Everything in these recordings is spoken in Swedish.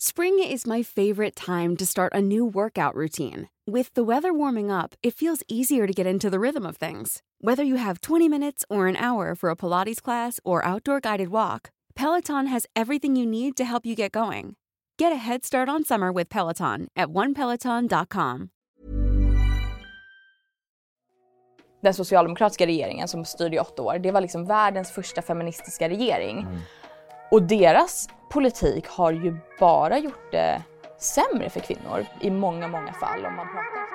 Spring is my favorite time to start a new workout routine. With the weather warming up, it feels easier to get into the rhythm of things. Whether you have 20 minutes or an hour for a Pilates class or outdoor guided walk, Peloton has everything you need to help you get going. Get a head start on summer with Peloton at onepeloton.com. Den socialdemokratiska regeringen som styrde i åtta år, det var liksom världens första feministiska regering. Och deras politik har ju bara gjort det sämre för kvinnor i många, många fall om man pratar.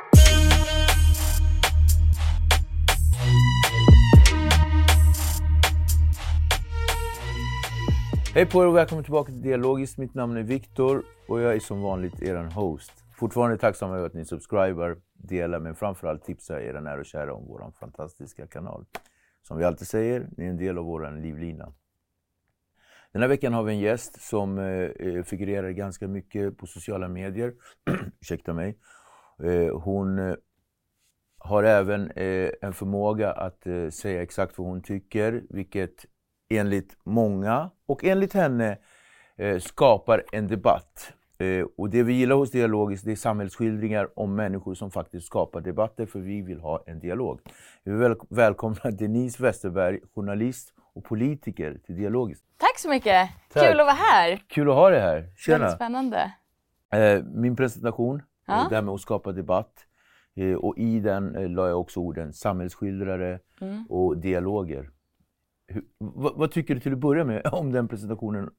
Hej på er och välkommen tillbaka till Dialogiskt. Mitt namn är Viktor och jag är som vanligt er host. Fortfarande tacksam över att ni subscribar, delar men framförallt tipsar era nära och kära om vår fantastiska kanal. Som vi alltid säger, ni är en del av vår livlina. Den här veckan har vi en gäst som eh, eh figurerar ganska mycket på sociala medier. Ursäkta mig. Eh, hon eh, har även eh, en förmåga att eh, säga exakt vad hon tycker, vilket enligt många och enligt henne eh, skapar en debatt. Eh, och det vi gillar hos Dialogiskt det är samhällsskildringar om människor som faktiskt skapar debatter, för vi vill ha en dialog. Vi välkomnar Denise Westerberg, journalist och politiker till Dialogiskt. Tack så mycket! Tack. Kul att vara här! Kul att ha dig här. Väldigt Tjena! spännande. Eh, min presentation, Ja. eh, det här med att skapa debatt. Eh, och i den eh, la jag också orden samhällsskildrare Mm. och dialoger. Hur, vad, vad tycker du till att börja med om den presentationen?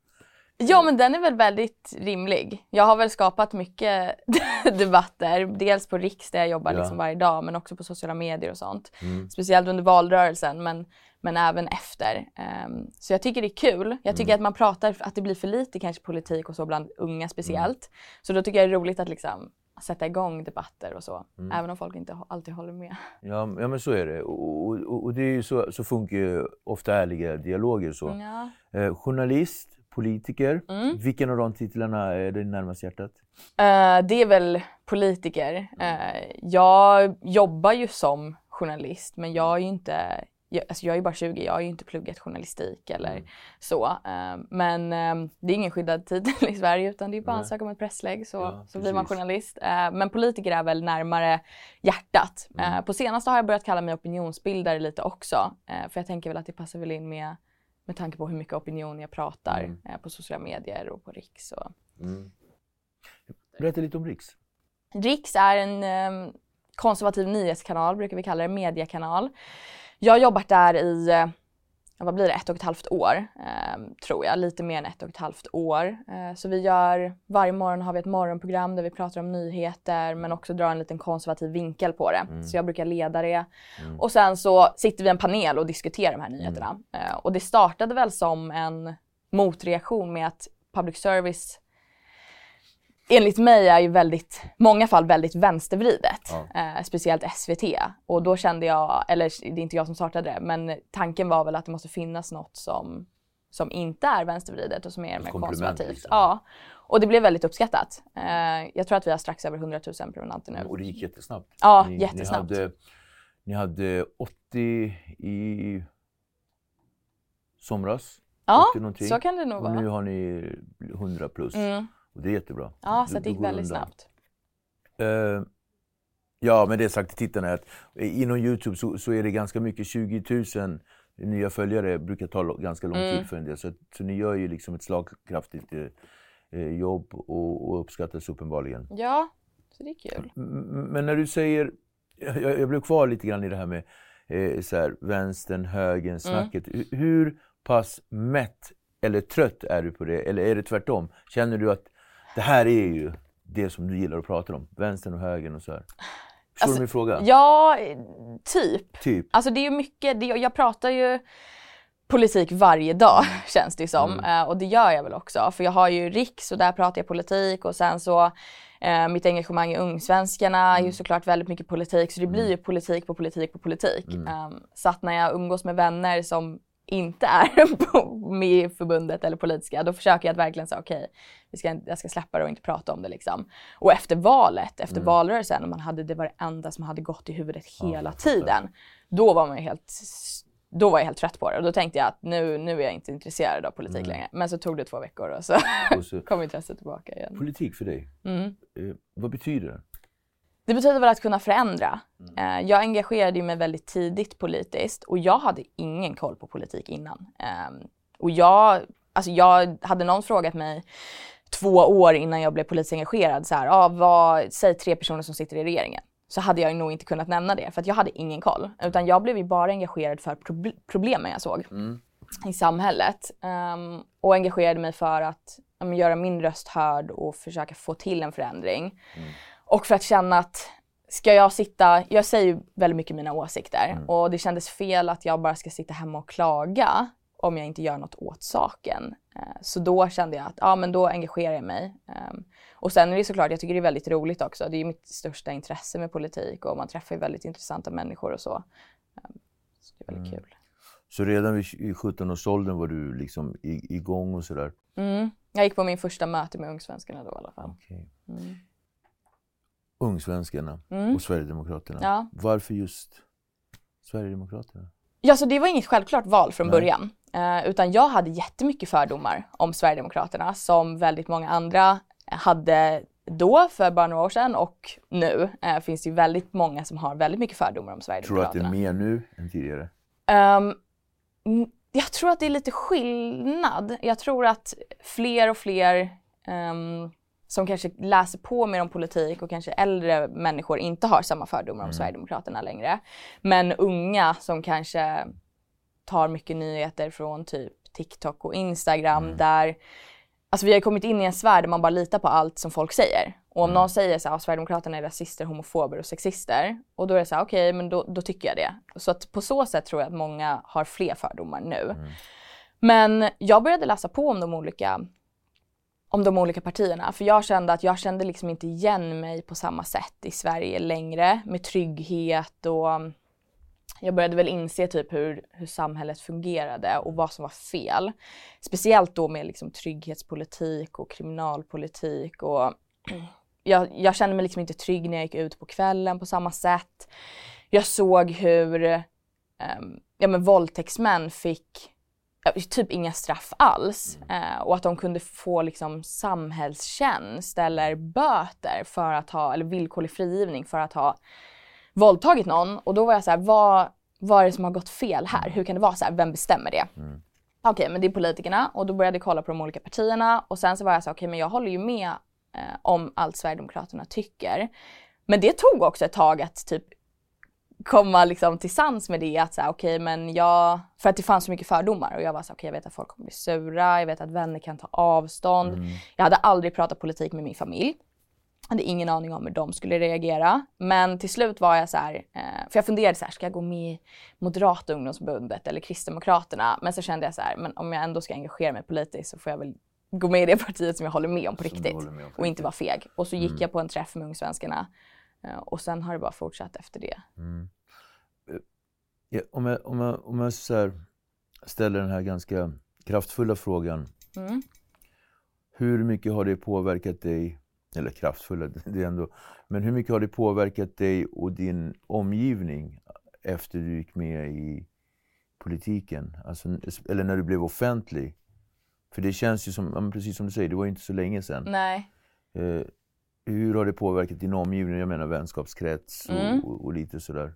Ja men den är väl väldigt rimlig. Jag har väl skapat mycket debatter. Dels på Riks där jag jobbar Ja. liksom varje dag men också på sociala medier och sånt. Mm. Speciellt under valrörelsen men, men även efter. Ehm, så jag tycker det är kul. Jag tycker Mm. att man pratar, att det blir för lite kanske politik och så bland unga speciellt. Mm. Så då tycker jag det är roligt att liksom sätta igång debatter och så. Mm. Även om folk inte alltid håller med. Ja, ja men så är det. Och, och, och det är så, så funkar ju ofta ärliga dialoger. Så. Ja. Eh, journalist, politiker. Mm. Vilken av de titlarna är dig närmast hjärtat? Eh, det är väl politiker. Eh, jag jobbar ju som journalist men jag är ju inte, jag, alltså jag är bara 20, jag har ju inte pluggat journalistik eller Mm. så. Eh, men eh, det är ingen skyddad titel i Sverige utan det är bara att ansöka om ett presslägg så, Ja, så blir man journalist. Eh, men politiker är väl närmare hjärtat. Mm. Eh, på senaste har jag börjat kalla mig opinionsbildare lite också. Eh, för jag tänker väl att det passar väl in med med tanke på hur mycket opinion jag pratar Mm. eh, på sociala medier och på Riks. Och, Mm. Berätta lite om Riks. Riks är en eh, konservativ nyhetskanal, brukar vi kalla det, mediekanal. Jag har jobbat där i, eh, vad blir det, ett och ett halvt år, eh, tror jag. Lite mer än ett och ett halvt år. Eh, så vi gör, varje morgon har vi ett morgonprogram där vi pratar om nyheter men också drar en liten konservativ vinkel på det. Så jag brukar leda det. Mm. Och sen så sitter vi i en panel och diskuterar de här nyheterna. Eh, och det startade väl som en motreaktion med att public service enligt mig är ju väldigt, många fall väldigt vänstervridet. Ja. Eh, speciellt SVT. Och då kände jag, eller det är inte jag som startade det, men tanken var väl att det måste finnas något som, som inte är vänstervridet och som är mer konservativt. liksom. Ja. Och det blev väldigt uppskattat. Eh, jag tror att vi har strax över 100 000 prenumeranter nu. Och det gick jättesnabbt. Ja, ni, jättesnabbt. Ni hade, ni hade 80 i somras. Ja, 80 någonting. så kan det nog Och vara. nu har ni 100 plus. Mm. Och det är jättebra. Ja, så det gick väldigt undan. snabbt. Eh, ja, men det sagt till tittarna att inom Youtube så, så är det ganska mycket. 20 000 nya följare brukar ta ganska lång Mm. tid för en del. Så, så ni gör ju liksom ett slagkraftigt eh, eh, jobb och, och uppskattas uppenbarligen. Ja, så det är kul. Men när du säger, jag, jag blev kvar lite grann i det här med eh, så här, vänstern, högern, snacket. Hu- Hur pass mätt eller trött är du på det? Eller är det tvärtom? Känner du att det här är ju det som du gillar att prata om? Vänstern och högern och så här. Förstår Alltså, du min fråga? Ja, typ. Typ. Alltså det är ju mycket, det, jag pratar ju politik varje dag Mm. känns det som. Eh, och det gör jag väl också. För jag har ju Riks och där pratar jag politik och sen så eh, mitt engagemang i Ungsvenskarna är Mm. ju såklart väldigt mycket politik. Så det blir ju politik på politik på politik. Mm. Eh, så att när jag umgås med vänner som inte är på- med i förbundet eller politiska, då försöker jag att verkligen säga okej, vi ska, inte- jag ska släppa det och inte prata om det liksom. Och efter valet, efter Mm. valrörelsen, man hade, det var det enda som hade gått i huvudet hela fattar. tiden. Då var man helt då var jag helt trött på det och då tänkte jag att nu, nu är jag inte intresserad av politik Mm. längre. Men så tog det två veckor och så Och så, kom intresset tillbaka igen. politik för dig, Mm. eh, vad betyder det? Det betyder väl att kunna förändra. Mm. Eh, jag engagerade mig väldigt tidigt politiskt och jag hade ingen koll på politik innan. Eh, och jag, alltså jag, hade någon frågat mig två år innan jag blev politiskt engagerad, så här, ah, vad, säg tre personer som sitter i regeringen. Så hade jag nog inte kunnat nämna det för jag hade ingen koll. Utan jag blev ju bara engagerad för proble- problemen jag såg i samhället. Ehm, och engagerade mig för att men, göra min röst hörd och försöka få till en förändring. Och för att känna att ska jag sitta, jag säger ju väldigt mycket mina åsikter och det kändes fel att jag bara ska sitta hemma och klaga om jag inte gör något åt saken. Eh, Så då kände jag att ja, men då engagerar jag mig. Ehm, Och sen är det såklart, jag tycker det är väldigt roligt också. Det är mitt största intresse med politik och man träffar ju väldigt intressanta människor och så. Ehm, Så det är väldigt kul. Så redan vid i 17-årsåldern var du liksom igång och sådär? Mm. Jag gick på min första möte med Ungsvenskarna då i alla fall. Okej. Mm. Ungsvenskarna Mm. och Sverigedemokraterna. Ja. Varför just Sverigedemokraterna? Ja, så det var inget självklart val från Nej. början. Eh, utan jag hade jättemycket fördomar om Sverigedemokraterna som väldigt många andra hade då för bara några år sedan och nu eh, finns det ju väldigt många som har väldigt mycket fördomar om Tror du att det Sverigedemokraterna. är mer nu än tidigare? Mm, jag tror att det är lite skillnad. Jag tror att fler och fler ehm, som kanske läser på mer om politik och kanske äldre människor inte har samma fördomar om Sverigedemokraterna längre. Men unga som kanske tar mycket nyheter från typ TikTok och Instagram där Alltså vi har kommit in i en sfär där man bara litar på allt som folk säger. Och om någon säger så här, "Ah, Sverigedemokraterna är rasister, homofober och sexister. Och då är det så här, okej, men då, då tycker jag det. Så att på så sätt tror jag att många har fler fördomar nu. Men jag började läsa på om de olika om de olika partierna. För jag kände att jag kände liksom inte igen mig på samma sätt i Sverige längre med trygghet och mm, jag började väl inse typ hur, hur samhället fungerade och vad som var fel. Speciellt då med liksom trygghetspolitik och kriminalpolitik och jag, jag kände mig liksom inte trygg när jag gick ut på kvällen på samma sätt. Jag såg hur um, ja, men våldtäktsmän fick typ inga straff alls eh, och att de kunde få liksom samhällstjänst eller böter för att ha, eller villkorlig frigivning för att ha våldtagit någon och då var jag så här, vad, vad är det som har gått fel här? Hur kan det vara så här? Vem bestämmer det? Okej, men det är politikerna och då började jag kolla på de olika partierna och sen så var jag så okej men jag håller ju med eh, om allt Sverigedemokraterna tycker. Men det tog också ett tag att typ komma liksom till sans med det att säga okej men jag, för att det fanns så mycket fördomar och jag var så okej jag vet att folk kommer bli sura, jag vet att vänner kan ta avstånd. Jag hade aldrig pratat politik med min familj. Jag hade ingen aning om hur de skulle reagera. Men till slut var jag så här, eh, för jag funderade så här, ska jag gå med i Moderata ungdomsförbundet eller Kristdemokraterna? Men så kände jag så här, men om jag ändå ska engagera mig politiskt så får jag väl gå med i det partiet som jag håller med om på Som riktigt. med om på och inte riktigt. vara feg. Och så gick jag på en träff med Ungsvenskarna. Eh, Och sen har det bara fortsatt efter det. Ja, om jag, om jag, om jag ställer den här ganska kraftfulla frågan. Mm. Hur mycket har det påverkat dig, eller kraftfulla, det är ändå, men hur mycket har det påverkat dig och din omgivning efter du gick med i politiken? Alltså, eller när du blev offentlig? För det känns ju som, precis som du säger, det var ju inte så länge sedan. Nej. Eh, hur har det påverkat din omgivning? Jag menar vänskapskrets och, Mm. och, och lite sådär.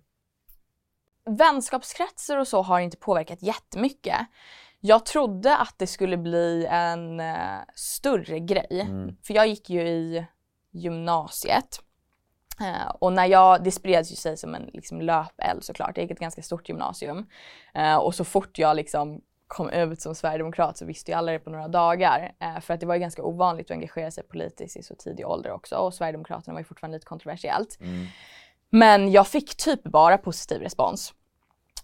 vänskapskretsar och så har inte påverkat jättemycket. Jag trodde att det skulle bli en uh, större grej. Mm. För jag gick ju i gymnasiet. Uh, och när jag, det spreds ju sig som en liksom, löpeld såklart. Jag gick ett ganska stort gymnasium. Uh, och så fort jag liksom kom ut som sverigedemokrat så visste ju alla det på några dagar. Eh, för att det var ju ganska ovanligt att engagera sig politiskt i så tidig ålder också och Sverigedemokraterna var ju fortfarande lite kontroversiellt. Mm. Men jag fick typ bara positiv respons.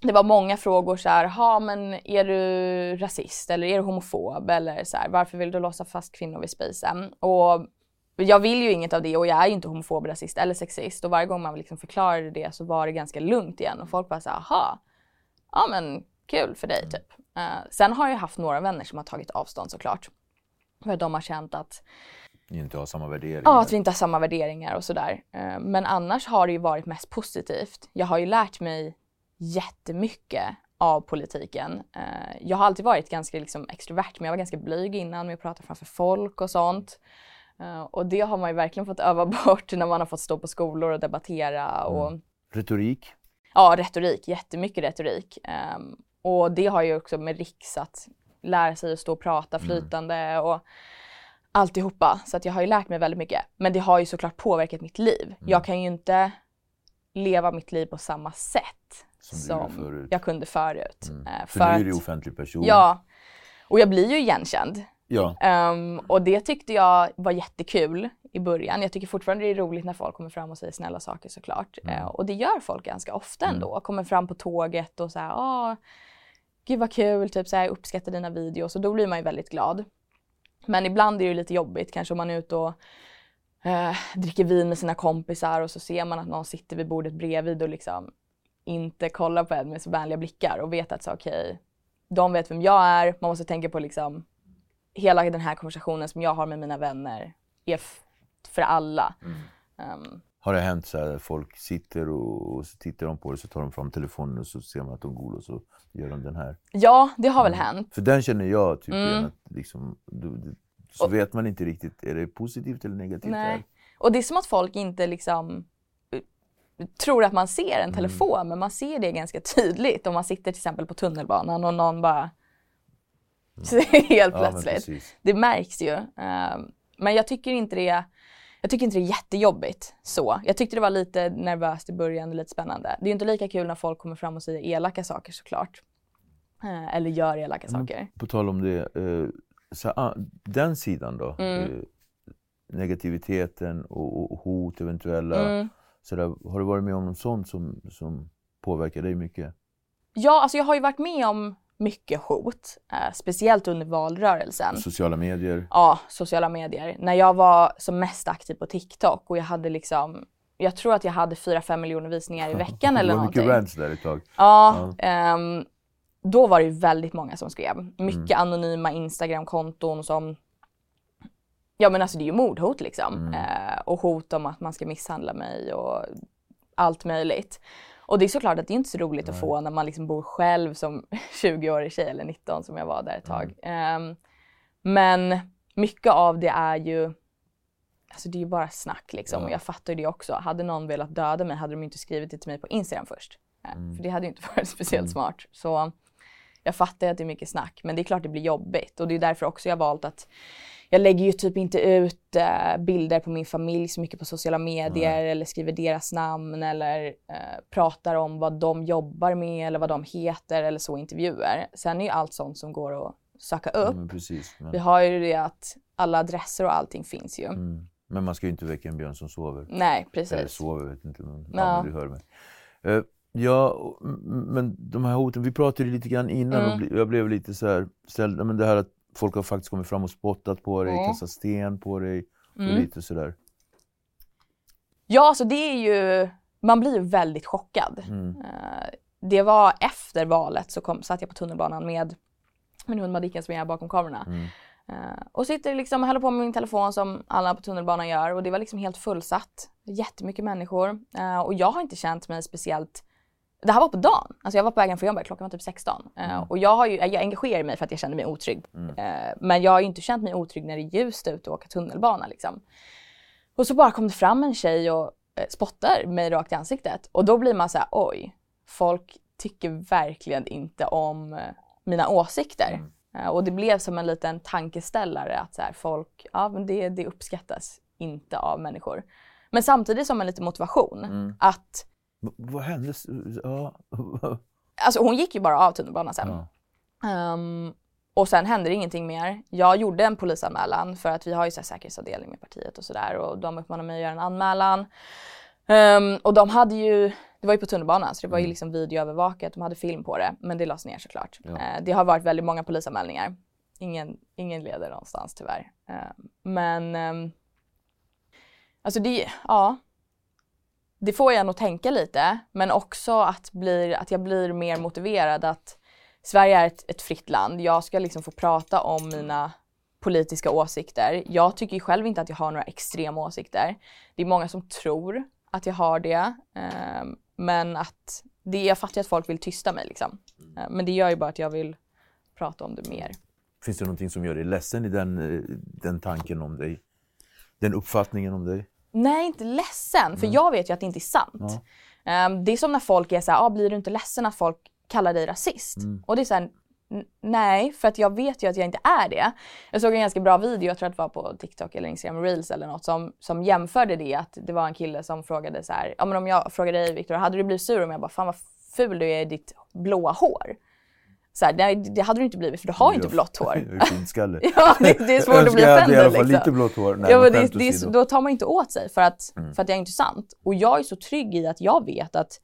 Det var många frågor så här, ha men är du rasist eller är du homofob eller så här, varför vill du låsa fast kvinnor vid spisen? Och jag vill ju inget av det och jag är ju inte homofob, rasist eller sexist och varje gång man liksom förklarade det så var det ganska lugnt igen och folk bara så här, aha, ja men kul för dig typ. Uh, sen har jag haft några vänner som har tagit avstånd såklart. För att de har känt att Ni inte har samma värderingar. Ja, att vi inte har samma värderingar och sådär. Uh, men annars har det ju varit mest positivt. Jag har ju lärt mig jättemycket av politiken. Uh, jag har alltid varit ganska liksom, extrovert men jag var ganska blyg innan med att prata framför folk och sånt. och det har man ju verkligen fått öva bort när man har fått stå på skolor och debattera. Och, Mm. Retorik? Ja, retorik. Jättemycket retorik. Um, och det har ju också med Riks att lära sig att stå och prata flytande mm. och alltihopa. Så att jag har ju lärt mig väldigt mycket. Men det har ju såklart påverkat mitt liv. Mm. Jag kan ju inte leva mitt liv på samma sätt som, som jag kunde förut. Mm. Uh, för, för nu är du att, offentlig person. Ja. Och jag blir ju igenkänd. Ja. Um, och det tyckte jag var jättekul i början. Jag tycker fortfarande det är roligt när folk kommer fram och säger snälla saker såklart. Mm. Uh, och det gör folk ganska ofta ändå. Mm. Kommer fram på tåget och så här, ah, gud vad kul, typ så här, uppskattar dina videos och då blir man ju väldigt glad. Men ibland är det lite jobbigt, kanske om man är ute och uh, dricker vin med sina kompisar och så ser man att någon sitter vid bordet bredvid och liksom inte kollar på en med så vänliga blickar och vet att så okej, okay, de vet vem jag är, man måste tänka på liksom hela den här konversationen som jag har med mina vänner är för alla. Mm. Um, har det hänt så här folk sitter och, och så tittar de på det så tar de fram telefonen och så ser man att de går och så gör de den här? Ja, det har väl mm. hänt. För den känner jag typ mm. igen, att liksom, du, du, så och, vet man inte riktigt, är det positivt eller negativt? Nej. Och det är som att folk inte liksom tror att man ser en telefon mm. men man ser det ganska tydligt om man sitter till exempel på tunnelbanan och någon bara Helt plötsligt. Ja, det märks ju. Um, men jag tycker inte det jag tycker inte det är jättejobbigt så. Jag tyckte det var lite nervöst i början och lite spännande. Det är ju inte lika kul när folk kommer fram och säger elaka saker såklart. Uh, eller gör elaka Men, saker. På tal om det, uh, så, uh, den sidan då? Mm. negativiteten och, och, hot eventuella. Mm. Så där, har du varit med om något sånt som, som påverkar dig mycket? Ja, alltså jag har ju varit med om mycket hot, eh, speciellt under valrörelsen. Sociala medier? Ja, sociala medier. När jag var som mest aktiv på TikTok och jag hade liksom, jag tror att jag hade 4-5 miljoner visningar i veckan eller någonting. Det var mycket rants där ett tag. Ja, ja. Um, då var det ju väldigt många som skrev. Mycket mm. anonyma Instagram-konton som Ja men alltså det är ju mordhot liksom. Mm. Uh, och hot om att man ska misshandla mig och allt möjligt. Och det är såklart att det är inte så roligt Nej. att få när man liksom bor själv som 20-årig tjej eller 19 som jag var där ett tag. Mm. Um, men mycket av det är ju Alltså det är ju bara snack liksom ja. och jag fattar ju det också. Hade någon velat döda mig hade de inte skrivit det till mig på Instagram först. Eh, mm. För det hade ju inte varit speciellt mm. smart. Så jag fattar ju att det är mycket snack men det är klart det blir jobbigt och det är därför också jag valt att jag lägger ju typ inte ut uh, bilder på min familj så mycket på sociala medier mm. eller skriver deras namn eller uh, pratar om vad de jobbar med eller vad de heter eller så intervjuer. Sen är ju allt sånt som går att söka upp. Ja, precis, men... Vi har ju det att alla adresser och allting finns ju. Mm. Men man ska ju inte väcka en björn som sover. Nej, precis. Eller sover, vet inte. Men, ja. ja, men du hör mig. Uh, ja, men de här hoten, vi pratade lite grann innan Mm. och jag blev lite så här ställd, men det här att folk har faktiskt kommit fram och spottat på dig, Mm. kastat sten på dig och Mm. lite sådär. Ja, alltså det är ju, man blir ju väldigt chockad. Mm. Eh, det var efter valet så kom, satt jag på tunnelbanan med min hund Madicken som är bakom kamerorna. Mm. Eh, och sitter liksom och håller på med min telefon som alla på tunnelbanan gör och det var liksom helt fullsatt. Jättemycket människor. Eh, och jag har inte känt mig speciellt det här var på dagen. Alltså jag var på vägen från jobbet, klockan var typ 16. Eh, Mm. och jag, har ju, jag engagerar mig för att jag kände mig otrygg. Mm. Eh, men jag har ju inte känt mig otrygg när det är ljust ute och åka tunnelbana liksom. Och så bara kom det fram en tjej och eh, spottar mig rakt i ansiktet. Och då blir man så här, oj, folk tycker verkligen inte om mina åsikter. Eh, och det blev som en liten tankeställare att så här, folk, ja men det, det uppskattas inte av människor. Men samtidigt som en liten motivation att V- vad hände? Ja. Alltså hon gick ju bara av tunnelbanan sen. Ja. Ehm, och sen hände ingenting mer. Jag gjorde en polisanmälan för att vi har ju så här säkerhetsavdelning med partiet och sådär och de uppmanade mig att göra en anmälan. Ehm, och de hade ju, det var ju på tunnelbanan så det var ju liksom videoövervakat, de hade film på det men det lades ner såklart. Ja. Eh, det har varit väldigt många polisanmälningar. Ingen, ingen leder någonstans tyvärr. Ehm, men ehm, alltså det, ja. Det får jag nog tänka lite men också att, blir, att jag blir mer motiverad att Sverige är ett, ett fritt land. Jag ska liksom få prata om mina politiska åsikter. Jag tycker ju själv inte att jag har några extrema åsikter. Det är många som tror att jag har det. Ehm, men att det, jag fattar att folk vill tysta mig liksom. Eh, men det gör ju bara att jag vill prata om det mer. Finns det någonting som gör dig ledsen i den, eh, den tanken om dig? Den uppfattningen om dig? Nej, inte ledsen. För jag vet ju att det inte är sant. Ehm, det är som när folk är såhär, ah, blir du inte ledsen att folk kallar dig rasist? Och det är såhär, nej, för att jag vet ju att jag inte är det. Jag såg en ganska bra video, jag tror att det var på TikTok eller Instagram Reels eller något som, som jämförde det att det var en kille som frågade så här, ja men om jag frågade dig Viktor, hade du blivit sur om jag bara, fan vad ful du är i ditt blåa hår? Så här, nej, det hade du inte blivit för du har ju inte blått hår. Jag är Skinnskalle. Ja, det, det är svårt att bli Önskar jag hade i liksom. lite blått hår. Nej, Ja, men det, det, är, då tar man inte åt sig för att, för att jag är inte sant. Och jag är så trygg i att jag vet att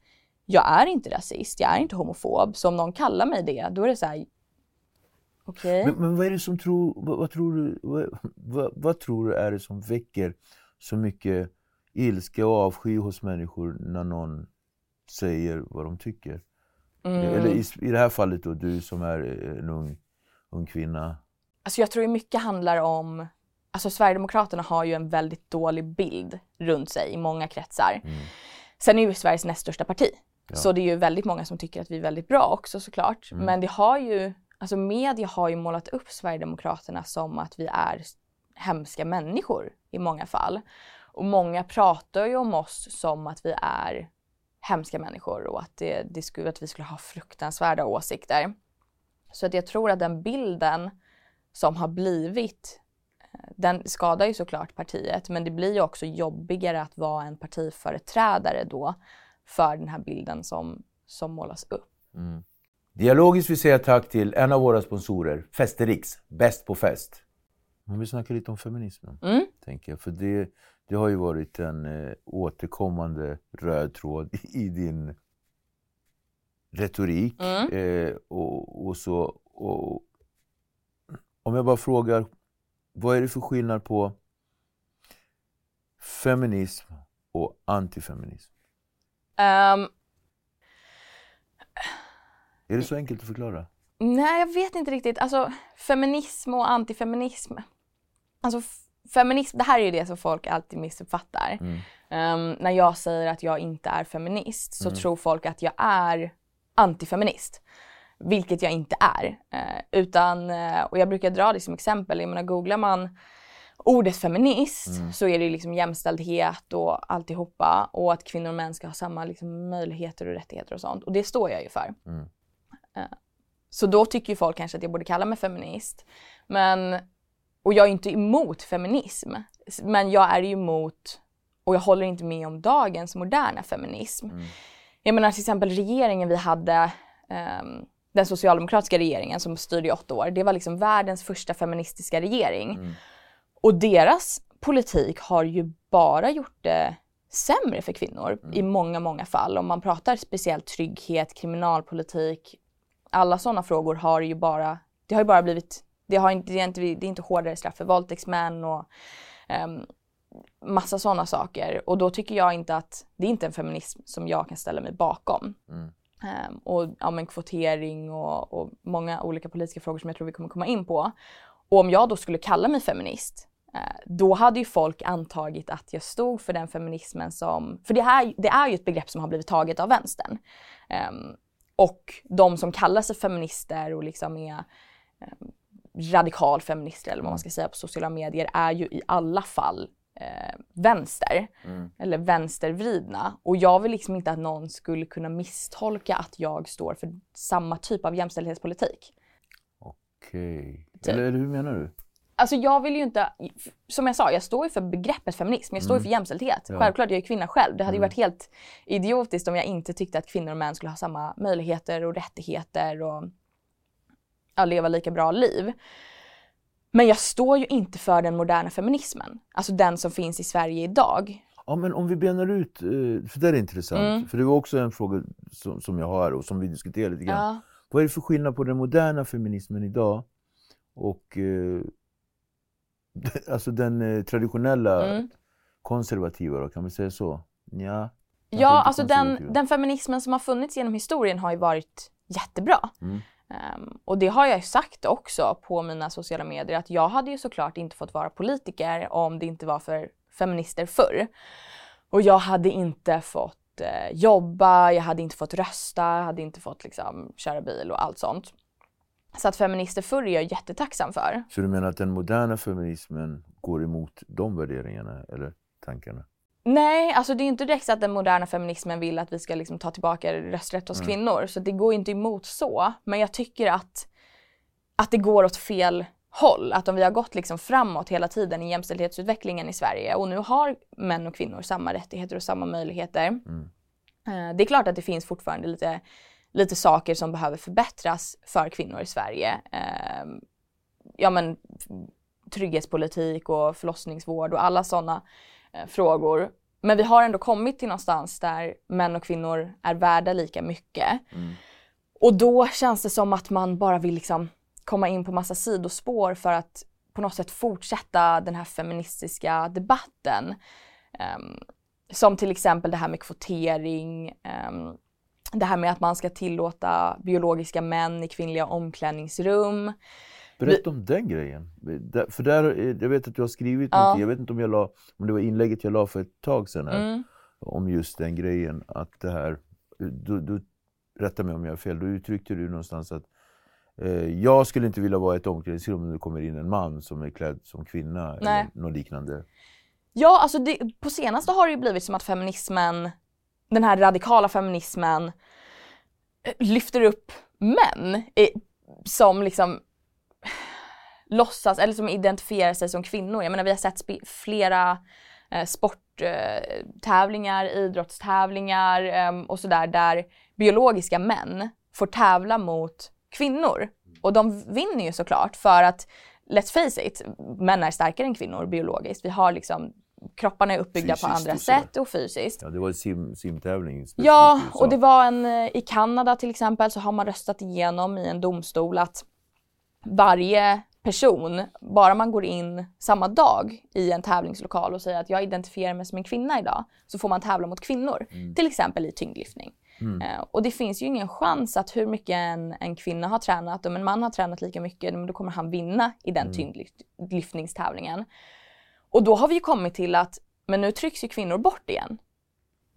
jag är inte rasist, jag är inte homofob. Så om någon kallar mig det, då är det så här. Okej. Men, men vad är det som tror, vad, vad tror du, vad, vad, vad tror du är det som väcker så mycket ilska och avsky hos människor när någon säger vad de tycker? Mm. Eller i, i det här fallet då, du som är en ung, ung kvinna. Alltså jag tror mycket handlar om, alltså Sverigedemokraterna har ju en väldigt dålig bild runt sig i många kretsar. Sen är ju Sveriges näst största parti. Så det är ju väldigt många som tycker att vi är väldigt bra också såklart. Men det har ju, alltså media har ju målat upp Sverigedemokraterna som att vi är hemska människor i många fall. Och många pratar ju om oss som att vi är hemska människor och att, det, det skulle, att vi skulle ha fruktansvärda åsikter. Så att jag tror att den bilden som har blivit, eh, den skadar ju såklart partiet men det blir ju också jobbigare att vara en partiföreträdare då för den här bilden som, som målas upp. Dialogiskt vill säga tack till en av våra sponsorer, Festerix, bäst på fest. Men vi snackar lite om feminismen, Mm. tänker jag. För det, det har ju varit en eh, återkommande röd tråd i din retorik. Mm. Eh, och, och så. Och, om jag bara frågar, vad är det för skillnad på feminism och antifeminism? Ehm, Är det så enkelt att förklara? nej, jag vet inte riktigt. Alltså feminism och antifeminism. Alltså feminism, det här är ju det som folk alltid missuppfattar. Ehm, när jag säger att jag inte är feminist så tror folk att jag är antifeminist. Vilket jag inte är. Eh, utan, eh, och jag brukar dra det som exempel, jag menar googlar man ordet feminist så är det liksom jämställdhet och alltihopa och att kvinnor och män ska ha samma liksom, möjligheter och rättigheter och sånt. Och det står jag ju för. Eh, Så då tycker ju folk kanske att jag borde kalla mig feminist. Men, och jag är inte emot feminism. Men jag är emot, och jag håller inte med om dagens moderna feminism. Jag menar till exempel regeringen vi hade, ehm, den socialdemokratiska regeringen som styrde i åtta år, det var liksom världens första feministiska regering. Och deras politik har ju bara gjort det sämre för kvinnor i många, många fall. Om man pratar speciellt trygghet, kriminalpolitik, alla sådana frågor har ju bara, det har ju bara blivit, det, har inte, det, är, inte, det är inte hårdare straff för våldtäktsmän och um, massa sådana saker. Och då tycker jag inte att, det är inte en feminism som jag kan ställa mig bakom. Ehm, och ja, men kvotering och, och många olika politiska frågor som jag tror vi kommer komma in på. Och om jag då skulle kalla mig feminist, eh, då hade ju folk antagit att jag stod för den feminismen som, för det, här, det är ju ett begrepp som har blivit taget av vänstern. Ehm, och de som kallar sig feminister och liksom är eh, radikal feminister eller vad man ska säga på sociala medier är ju i alla fall eh, vänster. Eller vänstervridna. Och jag vill liksom inte att någon skulle kunna misstolka att jag står för samma typ av jämställdhetspolitik. Okej. Typ. Eller, hur menar du? Alltså jag vill ju inte, som jag sa, jag står ju för begreppet feminism, jag står ju för jämställdhet. Ja. Självklart, jag är kvinna själv. Det hade ju varit helt idiotiskt om jag inte tyckte att kvinnor och män skulle ha samma möjligheter och rättigheter och ja, leva lika bra liv. Men jag står ju inte för den moderna feminismen, alltså den som finns i Sverige idag. Ja, men om vi benar ut, eh, för det är intressant. Mm. För det var också en fråga som, som jag har och som vi diskuterar lite grann. Ja. Vad är det för skillnad på den moderna feminismen idag och eh, alltså den eh, traditionella Mm. konservativa då, kan man säga så? Ja. Ja, alltså den, den feminismen som har funnits genom historien har ju varit jättebra. Mm. Um, och det har jag ju sagt också på mina sociala medier att jag hade ju såklart inte fått vara politiker om det inte var för feminister förr. Och jag hade inte fått eh, jobba, jag hade inte fått rösta, jag hade inte fått liksom, köra bil och allt sånt. Så att feminister förr är jag jättetacksam för. Så du menar att den moderna feminismen går emot de värderingarna eller tankarna? Nej, alltså det är inte direkt så att den moderna feminismen vill att vi ska liksom ta tillbaka rösträtt hos kvinnor. Så det går inte emot så. Men jag tycker att, att det går åt fel håll. Att om vi har gått liksom framåt hela tiden i jämställdhetsutvecklingen i Sverige och nu har män och kvinnor samma rättigheter och samma möjligheter. Eh, Det är klart att det finns fortfarande lite, lite saker som behöver förbättras för kvinnor i Sverige. Eh, Ja men trygghetspolitik och förlossningsvård och alla sådana eh, frågor. Men vi har ändå kommit till någonstans där män och kvinnor är värda lika mycket. Och då känns det som att man bara vill liksom komma in på massa sidospår för att på något sätt fortsätta den här feministiska debatten. Ehm, som till exempel det här med kvotering, ehm, det här med att man ska tillåta biologiska män i kvinnliga omklädningsrum. Berätta om den grejen. För där, eh, jag vet att du har skrivit Ja. någonting, jag vet inte om, jag la, om det var inlägget jag la för ett tag sedan här, Mm. om just den grejen att det här, du, du, rätta mig om jag har fel, då uttryckte du någonstans att eh, jag skulle inte vilja vara i ett omklädningsrum när det kommer in en man som är klädd som kvinna Nej. eller något liknande. Ja, alltså det, på senaste har det ju blivit som att feminismen, den här radikala feminismen, eh, lyfter upp män eh, som liksom låtsas, eller som identifierar sig som kvinnor. Jag menar vi har sett flera eh, sporttävlingar, idrottstävlingar eh, och sådär där biologiska män får tävla mot kvinnor. Och de vinner ju såklart för att, let's face it, män är starkare än kvinnor biologiskt. Vi har liksom, kropparna är uppbyggda på Fysiskt andra och sådär. sätt och fysiskt. Ja, det var en sim, simtävling Ja, och det var en, eh, i Kanada till exempel så har man röstat igenom i en domstol att varje person, bara man går in samma dag i en tävlingslokal och säger att jag identifierar mig som en kvinna idag, så får man tävla mot kvinnor. Till exempel i tyngdlyftning. Eh, och det finns ju ingen chans att hur mycket en, en kvinna har tränat, om en man har tränat lika mycket, men då kommer han vinna i den tyngdlyftningstävlingen. Och då har vi ju kommit till att, men nu trycks ju kvinnor bort igen.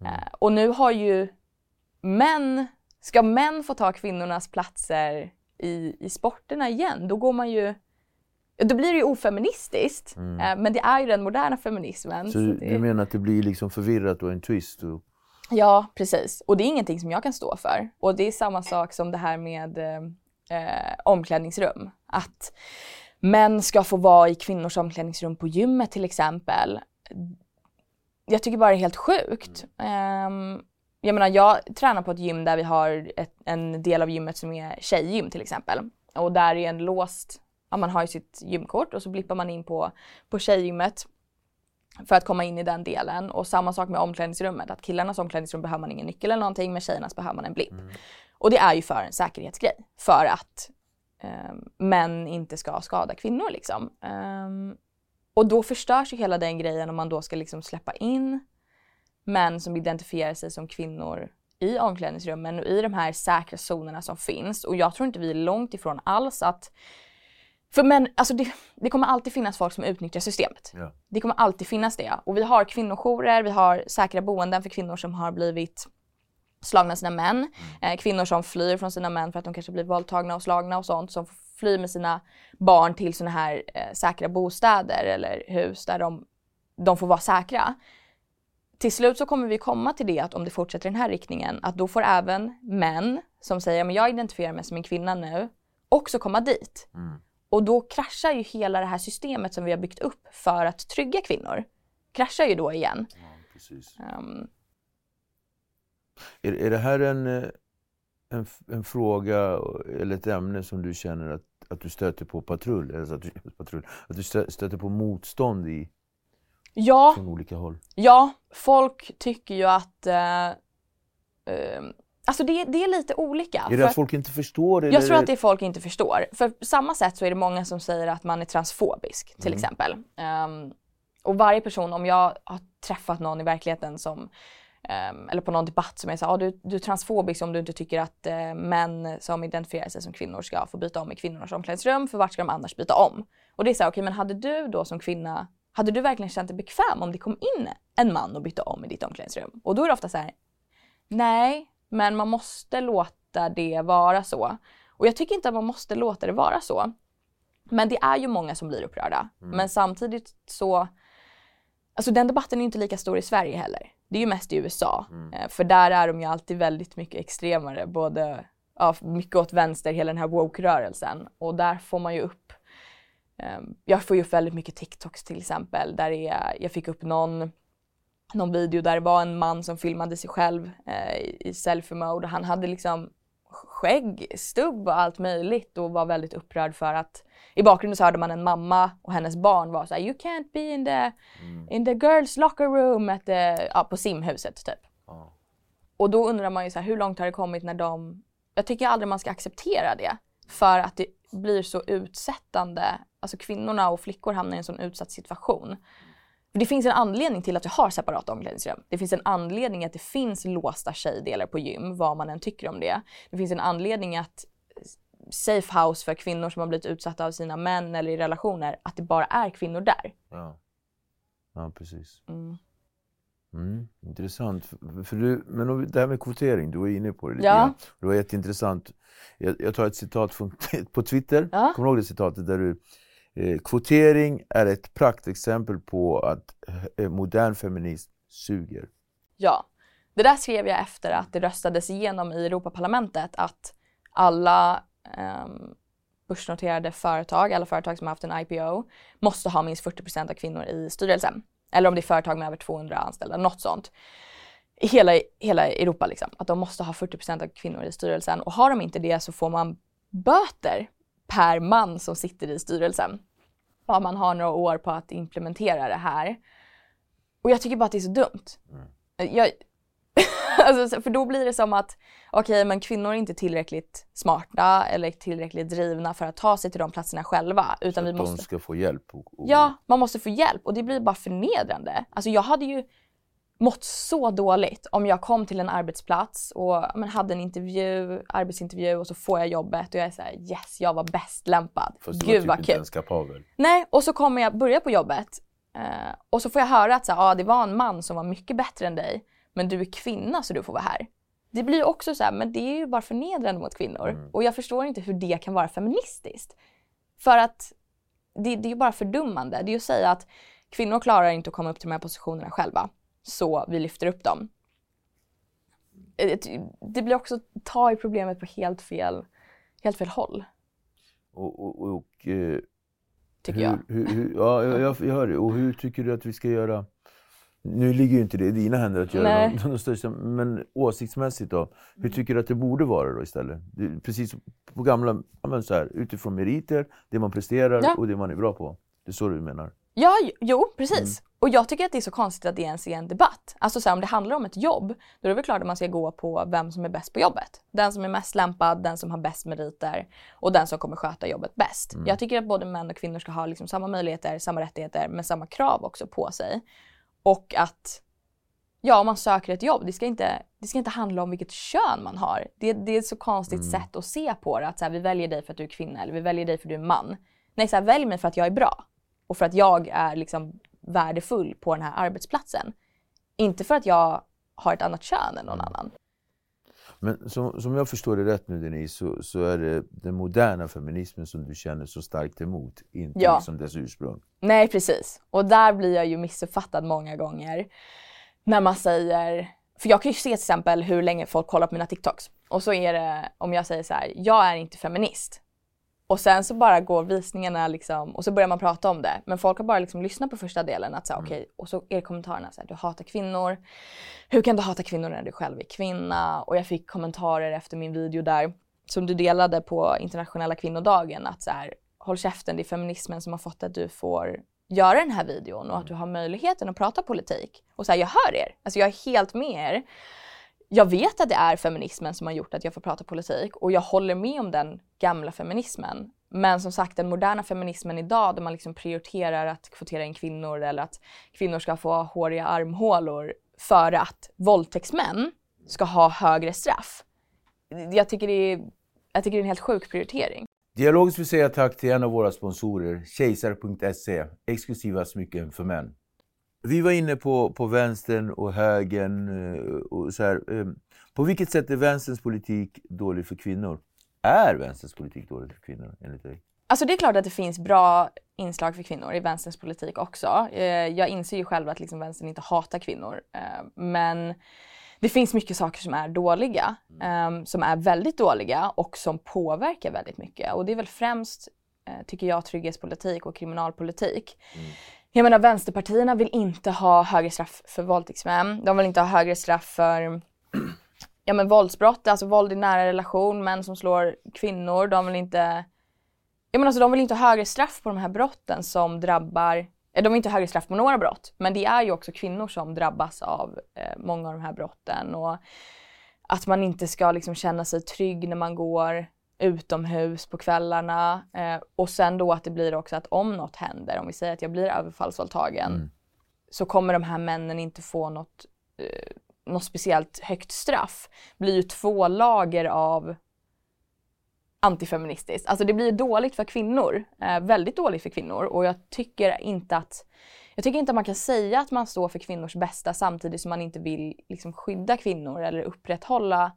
Eh, och nu har ju män, ska män få ta kvinnornas platser i, i sporterna igen, då går man ju då blir det ju ofeministiskt, eh, men det är ju den moderna feminismen. Så så du, det- du menar att det blir liksom förvirrat och en twist? Och, Ja, precis. Och det är ingenting som jag kan stå för. Och det är samma sak som det här med eh, eh, omklädningsrum. Att män ska få vara i kvinnors omklädningsrum på gymmet till exempel. Jag tycker bara det är helt sjukt. Ehm, jag menar, jag tränar på ett gym där vi har ett, en del av gymmet som är tjejgym till exempel. Och där är en låst, ja, man har ju sitt gymkort och så blippar man in på, på tjejgymmet för att komma in i den delen. Och samma sak med omklädningsrummet. Att killarnas omklädningsrum behöver man ingen nyckel eller någonting, men tjejernas behöver man en blipp. Och det är ju för en säkerhetsgrej. För att ehm, män inte ska skada kvinnor liksom. Ehm, och då förstörs ju hela den grejen om man då ska liksom släppa in män som identifierar sig som kvinnor i omklädningsrummen och i de här säkra zonerna som finns. Och jag tror inte vi är långt ifrån alls att för män, alltså det, det kommer alltid finnas folk som utnyttjar systemet. Ja. Det kommer alltid finnas det. Och vi har kvinnojourer, vi har säkra boenden för kvinnor som har blivit slagna av sina män. Eh, kvinnor som flyr från sina män för att de kanske blir våldtagna och slagna och sånt. Som flyr med sina barn till såna här eh, säkra bostäder eller hus där de, de får vara säkra. Till slut så kommer vi komma till det att om det fortsätter i den här riktningen att då får även män som säger men jag identifierar mig som en kvinna nu också komma dit. Mm. Och då kraschar ju hela det här systemet som vi har byggt upp för att trygga kvinnor. Kraschar ju då igen. Ja, precis. Um, Är, är det här en, eh, en, en fråga eller ett ämne som du känner att, att du stöter på patrull, eller att du, patrull, att du stö- stöter på motstånd i ja, från olika håll? ja, folk tycker ju att eh, eh, Alltså det, det är lite olika. Är det att att- folk inte förstår? Eller? Jag tror att det är folk inte förstår. För på samma sätt så är det många som säger att man är transfobisk till exempel. Ehm, och varje person, om jag har träffat någon i verkligheten som ehm, eller på någon debatt som är så här, ah, du, du är transfobisk om du inte tycker att eh, män som identifierar sig som kvinnor ska få byta om i kvinnornas omklädningsrum, för vart ska de annars byta om? Och det är så här, okej men hade du då som kvinna, hade du verkligen känt dig bekväm om det kom in en man och bytte om i ditt omklädningsrum? Och då är det ofta så här, nej, men man måste låta det vara så. Och jag tycker inte att man måste låta det vara så. Men det är ju många som blir upprörda. Men samtidigt så, alltså den debatten är inte lika stor i Sverige heller. Det är ju mest i USA. Eh, För där är de ju alltid väldigt mycket extremare, både ja, mycket åt vänster, hela den här woke-rörelsen. Och där får man ju upp, eh, jag får ju upp väldigt mycket TikToks till exempel, där är, jag fick upp någon någon video där det var en man som filmade sig själv eh, i- i selfie-mode. Han hade liksom skägg, stubb och allt möjligt och var väldigt upprörd för att i bakgrunden så hörde man en mamma och hennes barn var så här, you can't be in the, in the girls locker room at the, ja, på simhuset typ. Ja. Och då undrar man ju så här, hur långt har det kommit när de... Jag tycker aldrig man ska acceptera det. För att det blir så utsättande. Alltså kvinnorna och flickor hamnar i en sån utsatt situation. För det finns en anledning till att vi har separata omklädningsrum. Det finns en anledning att det finns låsta tjejdelar på gym, vad man än tycker om det. Det finns en anledning att safe house för kvinnor som har blivit utsatta av sina män eller i relationer, att det bara är kvinnor där. Ja. ja, precis. Mm. Mm, intressant. För, du, men det här med kvotering, du var inne på det lite Ja. grann. Det var jätteintressant. Jag, jag tar ett citat från, på Twitter. Ja. Kommer du ihåg det citatet? Där du, Eh, kvotering är ett praktexempel på att eh, modern feminism suger. Ja, det där skrev jag efter att det röstades igenom i Europaparlamentet att alla eh, börsnoterade företag, alla företag som har haft en IPO, måste ha minst 40% av kvinnor i styrelsen. Eller om det är företag med över 200 anställda, något sånt. I hela, hela Europa liksom, att de måste ha 40% av kvinnor i styrelsen. Och har de inte det så får man böter per man som sitter i styrelsen. Ja, man har några år på att implementera det här. Och jag tycker bara att det är så dumt. Jag, alltså, för då blir det som att okej, men kvinnor är inte tillräckligt smarta eller tillräckligt drivna för att ta sig till de platserna själva. Utan vi att måste... de ska få hjälp. Och, och, Ja, man måste få hjälp och det blir bara förnedrande. Alltså jag hade ju mått så dåligt om jag kom till en arbetsplats och men, hade en intervju, arbetsintervju och så får jag jobbet och jag är så här: yes, jag var bäst lämpad. Fast du Gud var vad typ inte kul. ens kapabel. Nej, och så kommer jag börja på jobbet eh, och så får jag höra att så här, ah, det var en man som var mycket bättre än dig, men du är kvinna så du får vara här. Det blir också så här, men det är ju bara förnedrande mot kvinnor. Och jag förstår inte hur det kan vara feministiskt. För att det, det är ju bara fördummande. Det är ju att säga att kvinnor klarar inte att komma upp till de här positionerna själva, så vi lyfter upp dem. Eh, Det blir också att ta i problemet på helt fel, helt fel håll, Och, och, och, eh, tycker hur, jag. Hur, hur, ja, jag, jag hör det. Och hur tycker du att vi ska göra? Nu ligger ju inte det i dina händer att göra de, de största, men åsiktsmässigt då? Hur tycker du att det borde vara då istället? Precis på gamla, men så här, utifrån meriter, det man presterar Ja. och det man är bra på. Det är så du menar? Ja, jo- precis. Och jag tycker att det är så konstigt att det ens är en debatt. Alltså så här, om det handlar om ett jobb, då är det väl klart att man ska gå på vem som är bäst på jobbet. Den som är mest lämpad, den som har bäst meriter och den som kommer sköta jobbet bäst. Jag tycker att både män och kvinnor ska ha liksom samma möjligheter, samma rättigheter, men samma krav också på sig. Och att ja, om man söker ett jobb, det ska inte, det ska inte handla om vilket kön man har. Det, det är ett så konstigt sätt att se på det, att så här, vi väljer dig för att du är kvinna eller vi väljer dig för att du är man. Nej, så här, välj mig för att jag är bra och för att jag är liksom värdefull på den här arbetsplatsen. Inte för att jag har ett annat kön än någon annan. Men som, som jag förstår det rätt nu Denise, så, så är det den moderna feminismen som du känner så starkt emot, inte Ja. liksom dess ursprung. Nej, precis. Och där blir jag ju missuppfattad många gånger. När man säger, för jag kan ju se till exempel hur länge folk kollar på mina TikToks. Och så är det, om jag säger så här, jag är inte feminist. Och sen så bara går visningarna liksom, och så börjar man prata om det. Men folk har bara liksom lyssnat på första delen. Att säga, mm. okay, och så är kommentarerna så här, du hatar kvinnor. Hur kan du hata kvinnor när du själv är kvinna? Och jag fick kommentarer efter min video där, som du delade på internationella kvinnodagen. Att så här, håll käften, det är feminismen som har fått att du får göra den här videon och att du har möjligheten att prata politik. Och så här, jag hör er. Alltså jag är helt med er jag vet att det är feminismen som har gjort att jag får prata politik och jag håller med om den gamla feminismen. Men som sagt den moderna feminismen idag där man liksom prioriterar att kvotera in kvinnor eller att kvinnor ska få håriga armhålor före att våldtäktsmän ska ha högre straff. Jag tycker det är, jag tycker det är en helt sjuk prioritering. Dialogiskt vill säga tack till en av våra sponsorer, kejsar.se, exklusiva smycken för män. Vi var inne på, på vänstern och högern. Eh, och så här. Ehm, på vilket sätt är vänsterns politik dålig för kvinnor? Är vänsterns politik dålig för kvinnor enligt dig? Alltså det är klart att det finns bra inslag för kvinnor i vänsterns politik också. Eh, jag inser ju själv att liksom vänstern inte hatar kvinnor. Eh, men det finns mycket saker som är dåliga, ehm, som är väldigt dåliga och som påverkar väldigt mycket. Och det är väl främst, tycker jag, trygghetspolitik och kriminalpolitik. Mm. Jag menar vänsterpartierna vill inte ha högre straff för våldtäktsmän. De vill inte ha högre straff för ja, men våldsbrott, alltså våld i nära relation, män som slår kvinnor. De vill inte jag menar, alltså, de vill inte ha högre straff på de här brotten som drabbar eh, de vill inte ha högre straff på några brott, men det är ju också kvinnor som drabbas av eh, många av de här brotten. Och att man inte ska liksom känna sig trygg när man går utomhus på kvällarna eh, och sen då att det blir också att om något händer, om vi säger att jag blir överfallsvåldtagen, mm. så kommer de här männen inte få något, eh, något speciellt högt straff. Det blir ju två lager av antifeministiskt. Alltså det blir dåligt för kvinnor, eh, väldigt dåligt för kvinnor och jag tycker inte att jag tycker inte att man kan säga att man står för kvinnors bästa samtidigt som man inte vill liksom, skydda kvinnor eller upprätthålla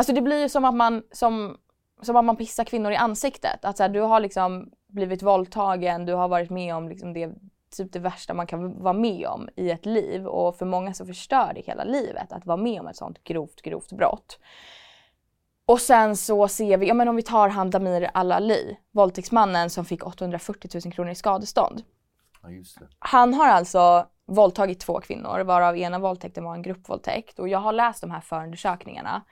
Alltså det blir ju som att man, som, som att man pissar kvinnor i ansiktet. Att så här, du har liksom blivit våldtagen, du har varit med om liksom det, typ det värsta man kan vara med om i ett liv. Och för många så förstör det hela livet att vara med om ett sånt grovt, grovt brott. Och sen så ser vi, ja men om vi tar han Damir Al-Ali, våldtäktsmannen som fick 840 000 kronor i skadestånd. Ja, han har alltså våldtagit två kvinnor varav ena våldtäkten var en gruppvåldtäkt och jag har läst de här förundersökningarna.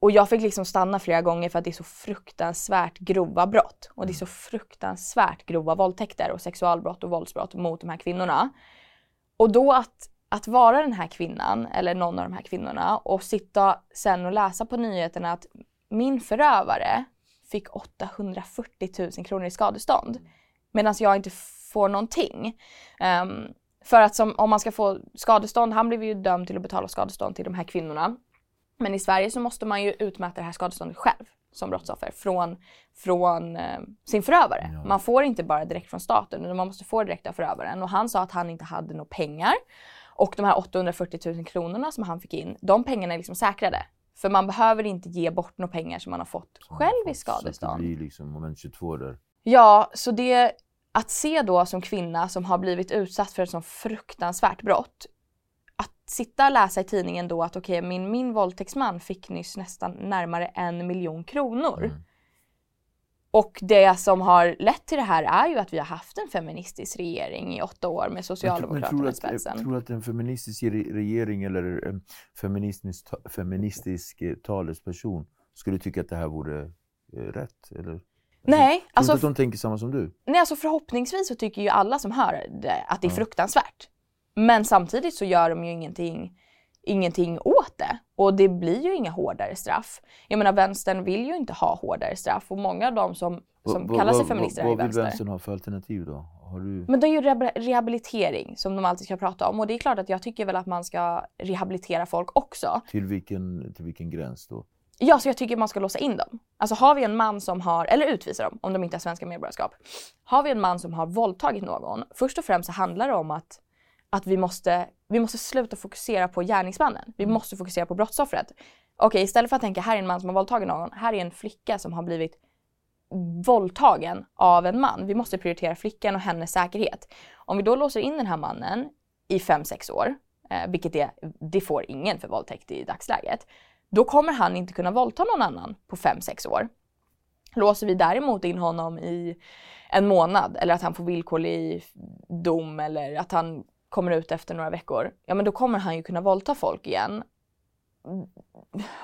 Och jag fick liksom stanna flera gånger för att det är så fruktansvärt grova brott. Och det är så fruktansvärt grova våldtäkter och sexualbrott och våldsbrott mot de här kvinnorna. Och då att, att vara den här kvinnan, eller någon av de här kvinnorna, och sitta sen och läsa på nyheterna att min förövare fick 840 000 kronor i skadestånd. Medan jag inte får någonting. Um, för att som, om man ska få skadestånd, han blev ju dömd till att betala skadestånd till de här kvinnorna. Men i Sverige så måste man ju utmäta det här skadeståndet själv som brottsoffer från, från eh, sin förövare. Ja. Man får inte bara direkt från staten utan man måste få direkt av förövaren. Och han sa att han inte hade några pengar. Och de här 840 000 kronorna som han fick in, de pengarna är liksom säkrade. För man behöver inte ge bort några pengar som man har fått som själv fått, i skadestånd. Så det blir liksom moment 22 där. Ja, så det att se då som kvinna som har blivit utsatt för ett så fruktansvärt brott sitta och läsa i tidningen då att okej, okay, min, min våldtäktsman fick nyss nästan närmare en miljon kronor. Mm. Och det som har lett till det här är ju att vi har haft en feministisk regering i åtta år med Socialdemokraterna i spetsen. Tror du att en feministisk regering eller en feministisk, feministisk eh, talesperson skulle tycka att det här vore eh, rätt? Eller? Nej. Tror alltså, inte att de tänker samma som du? Nej, alltså förhoppningsvis så tycker ju alla som hör det att det är ja. fruktansvärt. Men samtidigt så gör de ju ingenting, ingenting åt det. Och det blir ju inga hårdare straff. Jag menar vänstern vill ju inte ha hårdare straff och många av dem som, som va, kallar sig feminister va, va, är vänster. Vad vill vänstern ha för alternativ då? Du... Men det är ju rehabilitering som de alltid ska prata om och det är klart att jag tycker väl att man ska rehabilitera folk också. Till vilken, till vilken gräns då? Ja, så jag tycker man ska låsa in dem. Alltså har vi en man som har, eller utvisa dem om de inte har svenska medborgarskap. Har vi en man som har våldtagit någon, först och främst så handlar det om att att vi måste, vi måste sluta fokusera på gärningsmannen. Vi mm. måste fokusera på brottsoffret. Okej, istället för att tänka här är en man som har våldtagit någon, här är en flicka som har blivit våldtagen av en man. Vi måste prioritera flickan och hennes säkerhet. Om vi då låser in den här mannen i 5-6 år, eh, vilket det, det får ingen för våldtäkt i dagsläget, då kommer han inte kunna våldta någon annan på 5-6 år. Låser vi däremot in honom i en månad eller att han får villkorlig dom eller att han kommer ut efter några veckor, ja men då kommer han ju kunna våldta folk igen.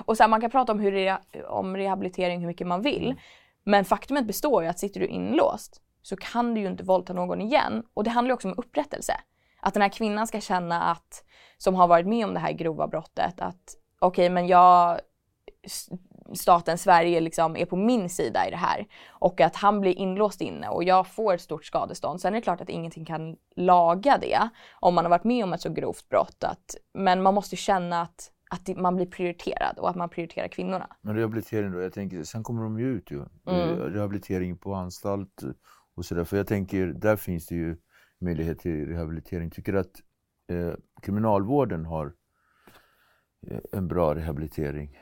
Och sen man kan prata om, hur re om rehabilitering hur mycket man vill. Men faktumet består ju att sitter du inlåst så kan du ju inte våldta någon igen. Och det handlar ju också om upprättelse. Att den här kvinnan ska känna att, som har varit med om det här grova brottet, att okej okay, men jag staten Sverige liksom är på min sida i det här och att han blir inlåst inne och jag får ett stort skadestånd. Sen är det klart att ingenting kan laga det om man har varit med om ett så grovt brott. Att, men man måste känna att, att man blir prioriterad och att man prioriterar kvinnorna. Men rehabilitering då? Jag tänker, sen kommer de ju ut ju. Mm. Rehabilitering på anstalt och sådär. För jag tänker, där finns det ju möjlighet till rehabilitering. Tycker att eh, kriminalvården har eh, en bra rehabilitering?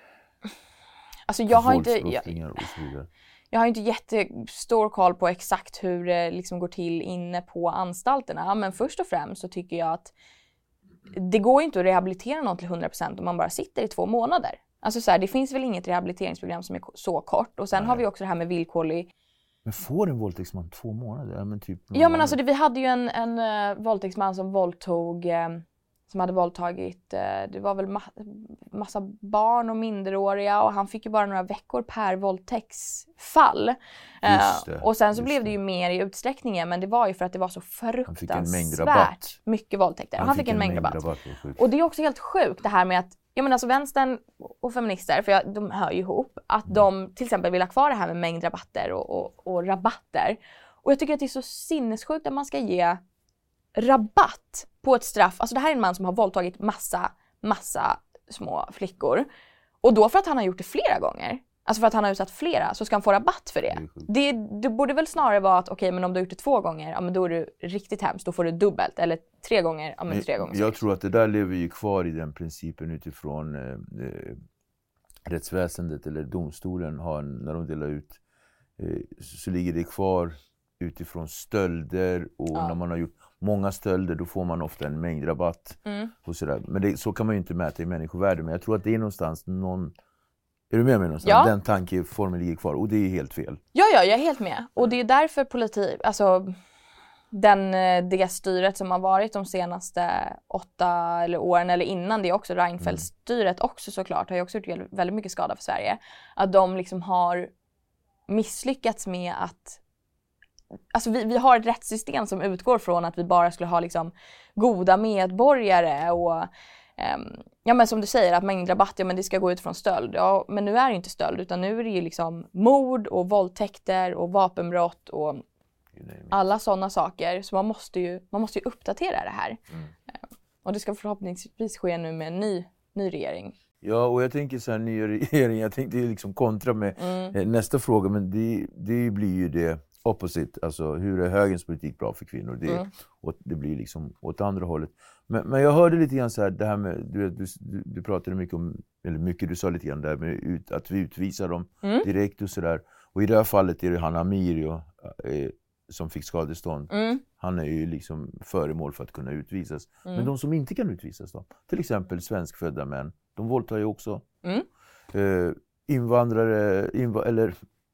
Alltså jag har inte... Jag, jag har inte jättestor koll på exakt hur det liksom går till inne på anstalterna. Men först och främst så tycker jag att det går inte att rehabilitera någon till 100% om man bara sitter i två månader. Alltså så här, det finns väl inget rehabiliteringsprogram som är så kort. Och sen Nej. har vi också det här med villkorlig men får en våldtäktsman två månader? Ja men, typ ja, men alltså det, vi hade ju en, en uh, våldtäktsman som våldtog uh, som hade våldtagit, uh, det var väl ma massa barn och minderåriga och han fick ju bara några veckor per våldtäktsfall. och sen så blev det. det ju mer i utsträckningen men det var ju för att det var så fruktansvärt mycket våldtäkter. Han, han fick, en, en mängdrabatt. mängdrabatt och det är också helt sjukt det här med att ja men alltså vänstern och feminister, för jag, de hör ju ihop, att de till exempel vill ha kvar det här med mängdrabatter och, och, och rabatter. Och jag tycker att det är så sinnessjukt att man ska ge rabatt på ett straff. Alltså det här är en man som har våldtagit massa, massa små flickor. Och då för att han har gjort det flera gånger. Alltså för att han har utsatt flera så ska han få rabatt för det. Det, det borde väl snarare vara att okej okay, men om du har gjort det två gånger, ja men då är det riktigt hemskt, då får du dubbelt. Eller tre gånger, ja men tre gånger. Jag tror att det där lever ju kvar i den principen utifrån eh, eh, rättsväsendet eller domstolen har, när de delar ut, eh, så ligger det kvar utifrån stölder och ja. när man har gjort många stölder då får man ofta en mängdrabatt. Mm. Och sådär. Men det, så kan man ju inte mäta i människovärde. Men jag tror att det är någonstans någon är du med mig någonstans? Ja. Den tankeformen ligger kvar och det är helt fel. Ja, ja, jag är helt med. Och det är därför politik, alltså den, eh, det styret som har varit de senaste åtta eller åren eller innan det också, Reinfeldt-styret också såklart, har ju också gjort väldigt mycket skada för Sverige. Att de liksom har misslyckats med att Alltså vi, vi har ett rättssystem som utgår från att vi bara skulle ha liksom goda medborgare och Um, ja men som du säger att mängdrabatt, ja men det ska gå ut från stöld. Ja men nu är det inte stöld utan nu är det ju liksom mord och våldtäkter och vapenbrott och alla sådana saker. Så man måste ju, man måste ju uppdatera det här. Mm. Um, och det ska förhoppningsvis ske nu med en ny, ny regering. Ja, och jag tänker så här, ny regering, jag tänkte liksom kontra med mm. Eh, nästa fråga, men det, det blir ju det opposite. Alltså hur är högerns politik bra för kvinnor? Det, mm. och det blir liksom åt andra hållet. Men, men jag hörde lite grann så här, det här med, du, du, du pratade mycket om, eller mycket, du sa lite grann där med ut, att vi utvisar dem mm. direkt och sådär. Och i det här fallet är det han Amiri eh, som fick skadestånd. Mm. Han är ju liksom föremål för att kunna utvisas. Mm. Men de som inte kan utvisas då? Till exempel svenskfödda män. De våldtar ju också. Mm. Eh, invandrare, inv eller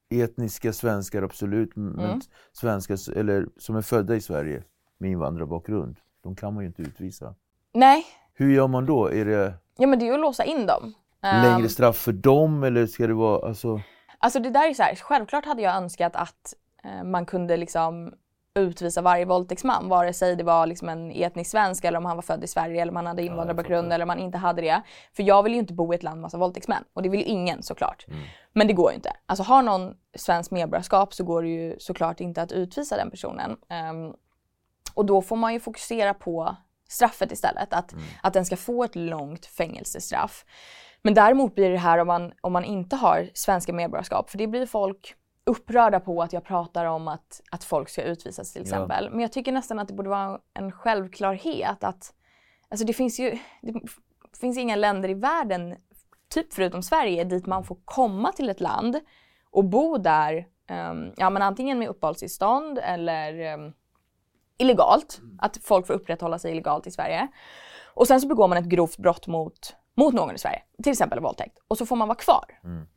etniska svenskar absolut, men mm. svenskar eller, som är födda i Sverige med invandrarbakgrund. De kan man ju inte utvisa. Nej. Hur gör man då? Är det... Ja men det är ju att låsa in dem. Längre um... straff för dem eller ska det vara alltså... Alltså det där är så här, självklart hade jag önskat att eh, man kunde liksom utvisa varje våldtäktsman vare sig det var liksom en etnisk svensk eller om han var född i Sverige eller om han hade invandrarbakgrund ja, eller om han inte hade det. För jag vill ju inte bo i ett land med massa våldtäktsmän och det vill ju ingen såklart. Mm. Men det går ju inte. Alltså har någon svensk medborgarskap så går det ju såklart inte att utvisa den personen. Um, och då får man ju fokusera på straffet istället. Att, mm. att den ska få ett långt fängelsestraff. Men däremot blir det här om man, om man inte har svenska medborgarskap, för det blir folk upprörda på att jag pratar om att, att folk ska utvisas till exempel. Ja. Men jag tycker nästan att det borde vara en självklarhet att alltså det finns ju det finns inga länder i världen, typ förutom Sverige, dit man får komma till ett land och bo där, um, ja men antingen med uppehållstillstånd eller um, illegalt, mm. att folk får upprätthålla sig illegalt i Sverige. Och sen så begår man ett grovt brott mot, mot någon i Sverige, till exempel våldtäkt, och så får man vara kvar. Mm.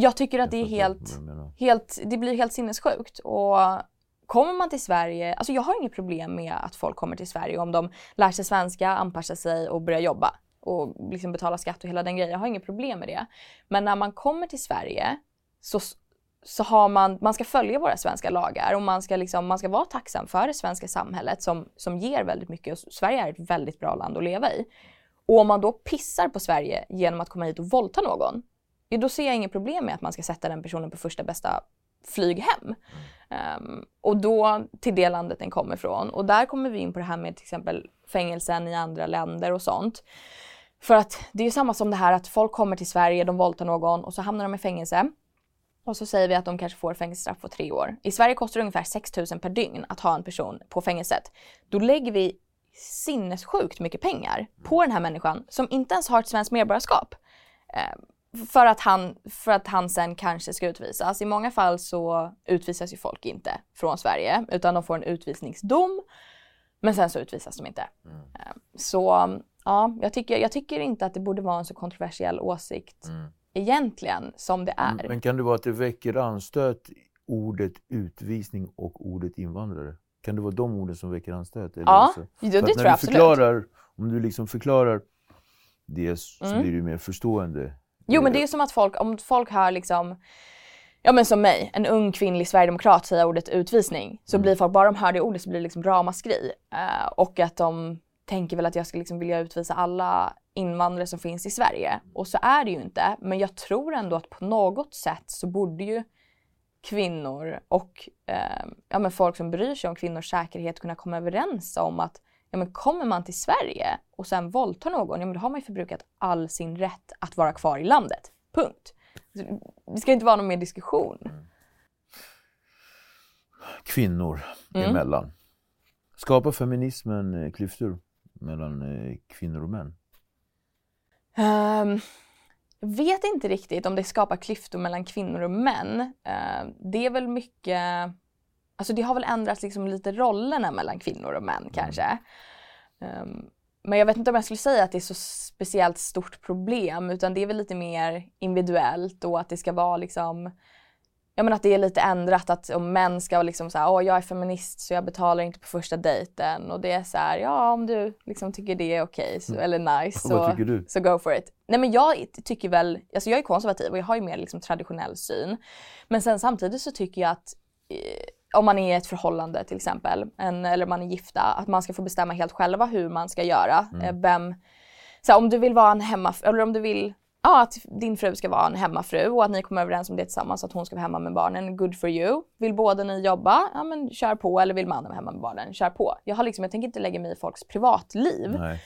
Jag tycker att det är helt, helt, det blir helt sinnessjukt. Och kommer man till Sverige, alltså jag har inget problem med att folk kommer till Sverige om de lär sig svenska, anpassar sig och börjar jobba och liksom betala skatt och hela den grejen. Jag har inget problem med det. Men när man kommer till Sverige så, så har man, man ska följa våra svenska lagar och man ska, liksom, man ska vara tacksam för det svenska samhället som, som ger väldigt mycket. Och Sverige är ett väldigt bra land att leva i. Och om man då pissar på Sverige genom att komma hit och våldta någon, då ser jag inget problem med att man ska sätta den personen på första bästa flyg hem. Ehm, och då till det landet den kommer ifrån. Och där kommer vi in på det här med till exempel fängelsen i andra länder och sånt. För att det är ju samma som det här att folk kommer till Sverige, de våldtar någon och så hamnar de i fängelse. Och så säger vi att de kanske får fängelsestraff på tre år. I Sverige kostar det ungefär 6 000 per dygn att ha en person på fängelset. Då lägger vi sinnessjukt mycket pengar på den här människan som inte ens har ett svenskt medborgarskap. Eh, för att, han, för att han sen kanske ska utvisas. I många fall så utvisas ju folk inte från Sverige utan de får en utvisningsdom. Men sen så utvisas de inte. Eh, Så ja, jag tycker, jag tycker inte att det borde vara en så kontroversiell åsikt egentligen som det är. Men kan det vara att det väcker anstöt, ordet utvisning och ordet invandrare? Kan det vara de orden som väcker anstöt? Eller Ja, så? det- det tror jag absolut. förklarar, Om du liksom förklarar det så Mm. blir du mer förstående. Jo men det är som att folk, om folk hör liksom Ja men som mig, en ung kvinnlig sverigedemokrat säga ordet utvisning. Så blir folk, bara de hör det ordet så blir det liksom ramaskri. Eh, och att de tänker väl att jag ska liksom vilja utvisa alla invandrare som finns i Sverige. Och så är det ju inte. Men jag tror ändå att på något sätt så borde ju kvinnor och eh, ja, men folk som bryr sig om kvinnors säkerhet kunna komma överens om att ja, men kommer man till Sverige och sen våldtar någon, ja, men då har man ju förbrukat all sin rätt att vara kvar i landet. Punkt. Det ska inte vara någon mer diskussion. Kvinnor Mm. emellan. Skapar feminismen eh, klyftor mellan eh, kvinnor och män? Um, vet inte riktigt om det skapar klyftor mellan kvinnor och män. Ehm, det är väl mycket, alltså det har väl ändrats liksom lite rollerna mellan kvinnor och män kanske. Ehm, men jag vet inte om jag skulle säga att det är så speciellt stort problem utan det är väl lite mer individuellt och att det ska vara liksom Ja men att det är lite ändrat att om män ska liksom säga åh jag är feminist så jag betalar inte på första dejten och det är så här, ja om du liksom tycker det är okej så- eller nice så, så go for it. Nej men jag tycker väl, alltså jag är konservativ och jag har ju mer liksom traditionell syn. Men sen samtidigt så tycker jag att eh, om man är i ett förhållande till exempel, en, eller man är gifta, att man ska få bestämma helt själva hur man ska göra. Eh, vem, så här, om du vill vara en hemmafru, eller om du vill ja, att din fru ska vara en hemmafru och att ni kommer överens om det tillsammans, att hon ska vara hemma med barnen. Good for you. Vill båda ni jobba? Ja men kör på. Eller vill mannen vara hemma med barnen? Kör på. Jag, har liksom, jag tänker inte lägga mig i folks privatliv Nej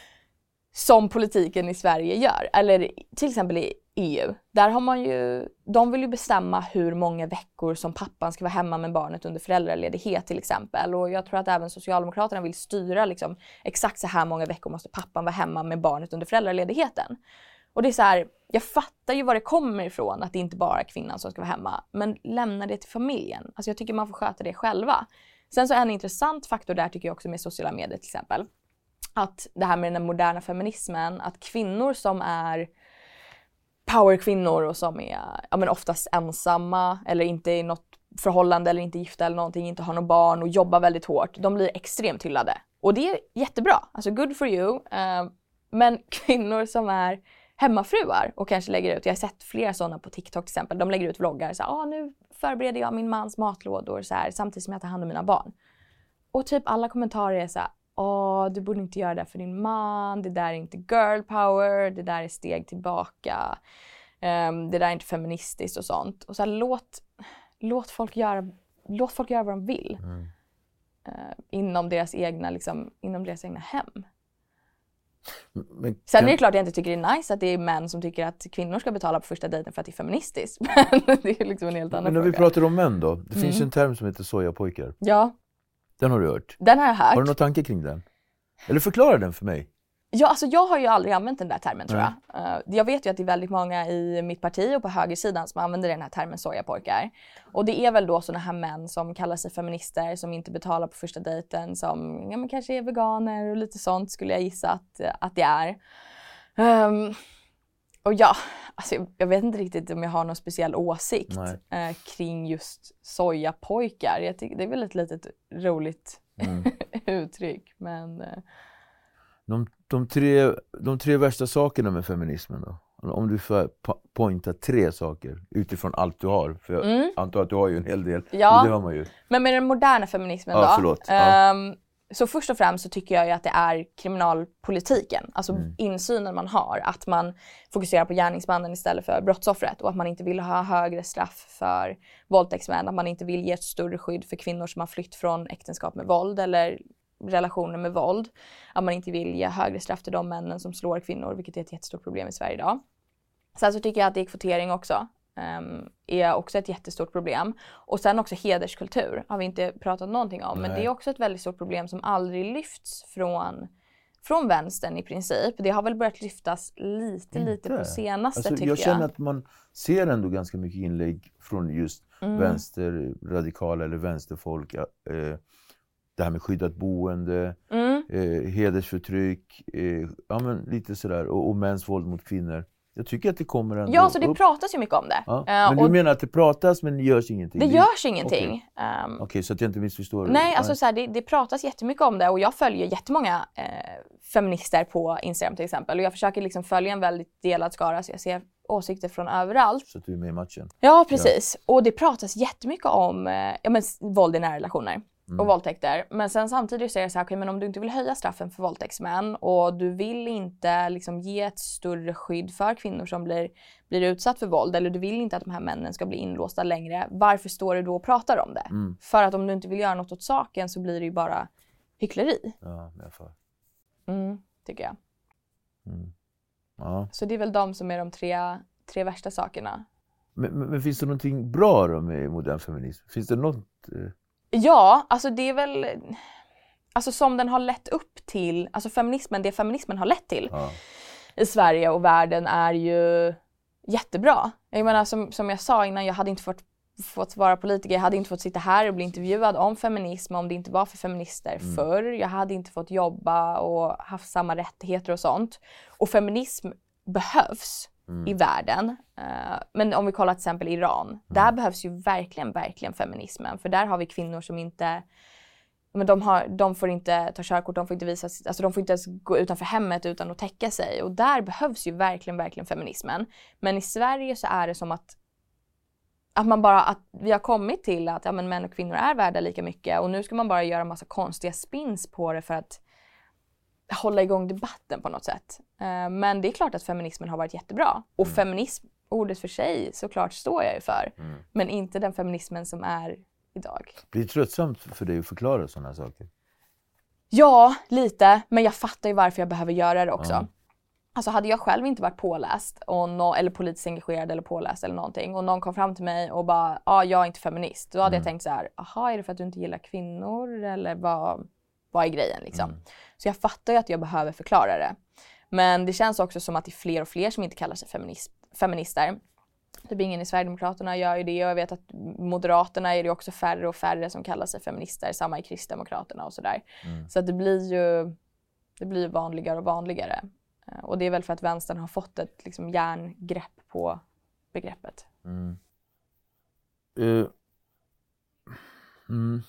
som politiken i Sverige gör. Eller till exempel i EU. Där har man ju, de vill ju bestämma hur många veckor som pappan ska vara hemma med barnet under föräldraledighet till exempel. Och jag tror att även Socialdemokraterna vill styra liksom, exakt så här många veckor måste pappan vara hemma med barnet under föräldraledigheten. Och det är så här, jag fattar ju var det kommer ifrån att det inte bara är kvinnan som ska vara hemma. Men lämna det till familjen. Alltså jag tycker man får sköta det själva. Sen så en intressant faktor där tycker jag också med sociala medier till exempel. Att det här med den moderna feminismen, att kvinnor som är powerkvinnor och som är ja, men oftast ensamma eller inte i något förhållande eller inte gifta eller någonting, inte har något barn och jobbar väldigt hårt. De blir extremt hyllade. Och det är jättebra, alltså good for you. Uh, men kvinnor som är hemmafruar och kanske lägger ut, jag har sett flera sådana på TikTok till exempel, de lägger ut vloggar så här, ah, nu förbereder jag min mans matlådor så här, samtidigt som jag tar hand om mina barn. Och typ alla kommentarer är så här, åh du borde inte göra det för din man, det där är inte girl power, det där är steg tillbaka, ehm, det där är inte feministiskt och sånt. Och så här, låt, låt, folk göra, låt folk göra vad de vill. Eh, inom, deras egna, liksom, inom deras egna hem. Men Sen kan- är det klart jag inte tycker det är nice att det är män som tycker att kvinnor ska betala på första dejten för att det är feministiskt. Men det är liksom en helt annan Men när vi fråga. pratar om män då. Det finns Mm. en term som heter sojapojkar. Ja, Den har du hört. den har jag hört. Har du någon tanke kring den? Eller förklara den för mig. Ja, alltså jag har ju aldrig använt den där termen tror jag. Eh, jag vet ju att det är väldigt många i mitt parti och på högersidan som använder den här termen sojapojkar. Och det är väl då sådana här män som kallar sig feminister, som inte betalar på första dejten, som ja, men kanske är veganer och lite sånt skulle jag gissa att, att det är. Ehm, och ja, alltså jag, vet inte riktigt om jag har någon speciell åsikt eh, kring just sojapojkar. Jag tycker det är väl ett litet roligt Mm. uttryck. Men eh, De, de, tre, de tre värsta sakerna med feminismen då? Om du får po- pointa tre saker utifrån allt du har. För jag Mm. antar att du har ju en hel del. Ja. Ju. Men med den moderna feminismen Ja, då. förlåt. Ja. Så först och främst så tycker jag ju att det är kriminalpolitiken, alltså Mm. insynen man har. Att man fokuserar på gärningsmannen istället för brottsoffret och att man inte vill ha högre straff för våldtäktsmän. Att man inte vill ge ett större skydd för kvinnor som har flytt från äktenskap med våld eller relationer med våld. Att man inte vill ge högre straff till de männen som slår kvinnor, vilket är ett jättestort problem i Sverige idag. Sen så tycker jag att det är kvotering också. Ehm, är också ett jättestort problem. Och sen också hederskultur har vi inte pratat någonting om. Men Nej. det är också ett väldigt stort problem som aldrig lyfts från, från vänstern i princip. Det har väl börjat lyftas lite, lite på Inte. senaste Alltså, tycker jag jag. känner att man ser ändå ganska mycket inlägg från just Mm. vänsterradikala eller vänsterfolk. Eh, det här med skyddat boende, Mm. eh, hedersförtryck, eh, ja, men lite sådär. Och, och mäns våld mot kvinnor. Jag tycker att det kommer ändå Ja, så det upp. pratas ju mycket om det. Ja. Eh, Men du och menar att det pratas men det görs ingenting? det Det- görs ingenting. Ehm, Okej, så att jag inte missförstår. Nej, alltså så här, det, det pratas jättemycket om det och jag följer jättemånga eh, feminister på Instagram till exempel och jag försöker liksom följa en väldigt delad skara så jag ser åsikter från överallt. Så att du är med i matchen. Ja, precis. Och det pratas jättemycket om eh, ja, men, våld i nära relationer och våldtäkter. Men sen samtidigt så är det så här, okej, men om du inte vill höja straffen för våldtäktsmän och du vill inte liksom, ge ett större skydd för kvinnor som blir, blir utsatt för våld eller du vill inte att de här männen ska bli inlåsta längre. Varför står du då och pratar om det? Mm. För att om du inte vill göra något åt saken så blir det ju bara hyckleri. Ja, jag får. Mm, tycker jag. Ja. Så det är väl de som är de tre, tre värsta sakerna. Men, men, men finns det någonting bra då med modern feminism? Finns det något? Eh, Ja, alltså det är väl... Alltså som den har lett upp till, alltså feminismen, det feminismen har lett till ja. i Sverige och världen är ju jättebra. Jag menar som, som jag sa innan, jag hade inte fått, fått vara politiker, jag hade inte fått sitta här och bli intervjuad om feminism om det inte var för feminister förr. Jag hade inte fått jobba och haft samma rättigheter och sånt. Och feminism behövs i världen. Eh, men om vi kollar till exempel Iran, där behövs ju verkligen, verkligen feminismen. För där har vi kvinnor som inte men de, har, de får inte ta körkort, de får inte visa, alltså de får inte ens gå utanför hemmet utan att täcka sig. Och där behövs ju verkligen, verkligen feminismen. Men i Sverige så är det som att, att man bara, att vi har kommit till att ja, men män och kvinnor är värda lika mycket och nu ska man bara göra massa konstiga spins på det för att hålla igång debatten på något sätt. Eh, Men det är klart att feminismen har varit jättebra. Och feminism, ordet för sig, såklart står jag ju för. Men inte den feminismen som är idag. Blir det tröttsamt för dig att förklara sådana saker? Ja, lite. Men jag fattar ju varför jag behöver göra det också. Ja. Alltså hade jag själv inte varit påläst och nå- eller politiskt engagerad eller påläst eller någonting och någon kom fram till mig och bara, ja ah, jag är inte feminist. Då hade jag tänkt så här, aha är det för att du inte gillar kvinnor eller vad, vad är grejen liksom? Så jag fattar ju att jag behöver förklara det. Men det känns också som att det är fler och fler som inte kallar sig feminist, feminister. Typ ingen i Sverigedemokraterna gör ju det och jag vet att Moderaterna är det också färre och färre som kallar sig feminister. Samma i Kristdemokraterna och sådär. Så att det blir ju det blir vanligare och vanligare. Eh, Och det är väl för att vänstern har fått ett liksom, järngrepp på begreppet. Eh, mm.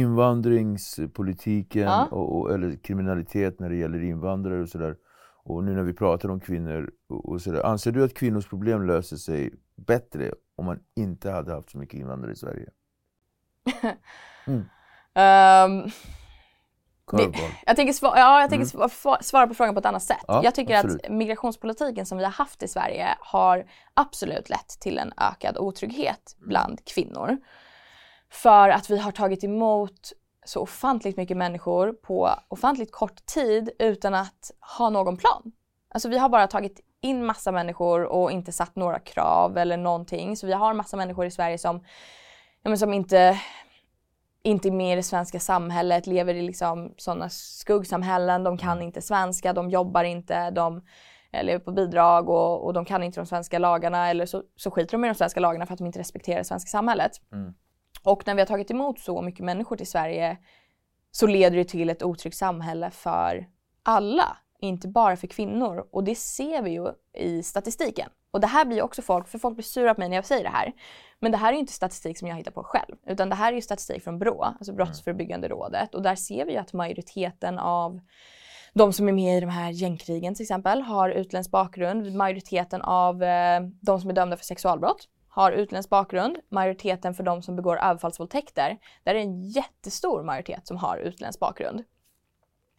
Invandringspolitiken Ja. och, och, eller kriminalitet när det gäller invandrare och sådär. Och nu när vi pratar om kvinnor och, och sådär. Anser du att kvinnors problem löser sig bättre om man inte hade haft så mycket invandrare i Sverige? Ehm, Curveball. jag tänker, sva- ja, jag tänker sva- svara på frågan på ett annat sätt. Ja, jag tycker absolut. att migrationspolitiken som vi har haft i Sverige har absolut lett till en ökad otrygghet bland kvinnor. För att vi har tagit emot så ofantligt mycket människor på ofantligt kort tid utan att ha någon plan. Alltså vi har bara tagit in massa människor och inte satt några krav eller någonting. Så vi har massa människor i Sverige som, ja, som inte, inte är med i det svenska samhället, lever i liksom sådana skuggsamhällen, de kan inte svenska, de jobbar inte, de eh, lever på bidrag och, och de kan inte de svenska lagarna eller så, så skiter de i de svenska lagarna för att de inte respekterar det svenska samhället. Och när vi har tagit emot så mycket människor till Sverige så leder det till ett otryggt samhälle för alla inte bara för kvinnor och det ser vi ju i statistiken. Och det här blir också folk, för folk blir sura på mig när jag säger det här. Men det här är ju inte statistik som jag hittar på själv, utan det här är ju statistik från BRÅ, alltså Brottsförebyggande rådet. Och där ser vi ju att majoriteten av de som är med i de här gängkrigen till exempel har utländsk bakgrund. Majoriteten av eh, de som är dömda för sexualbrott har utländsk bakgrund. Majoriteten för de som begår överfallsvåldtäkter, där är en jättestor majoritet som har utländsk bakgrund.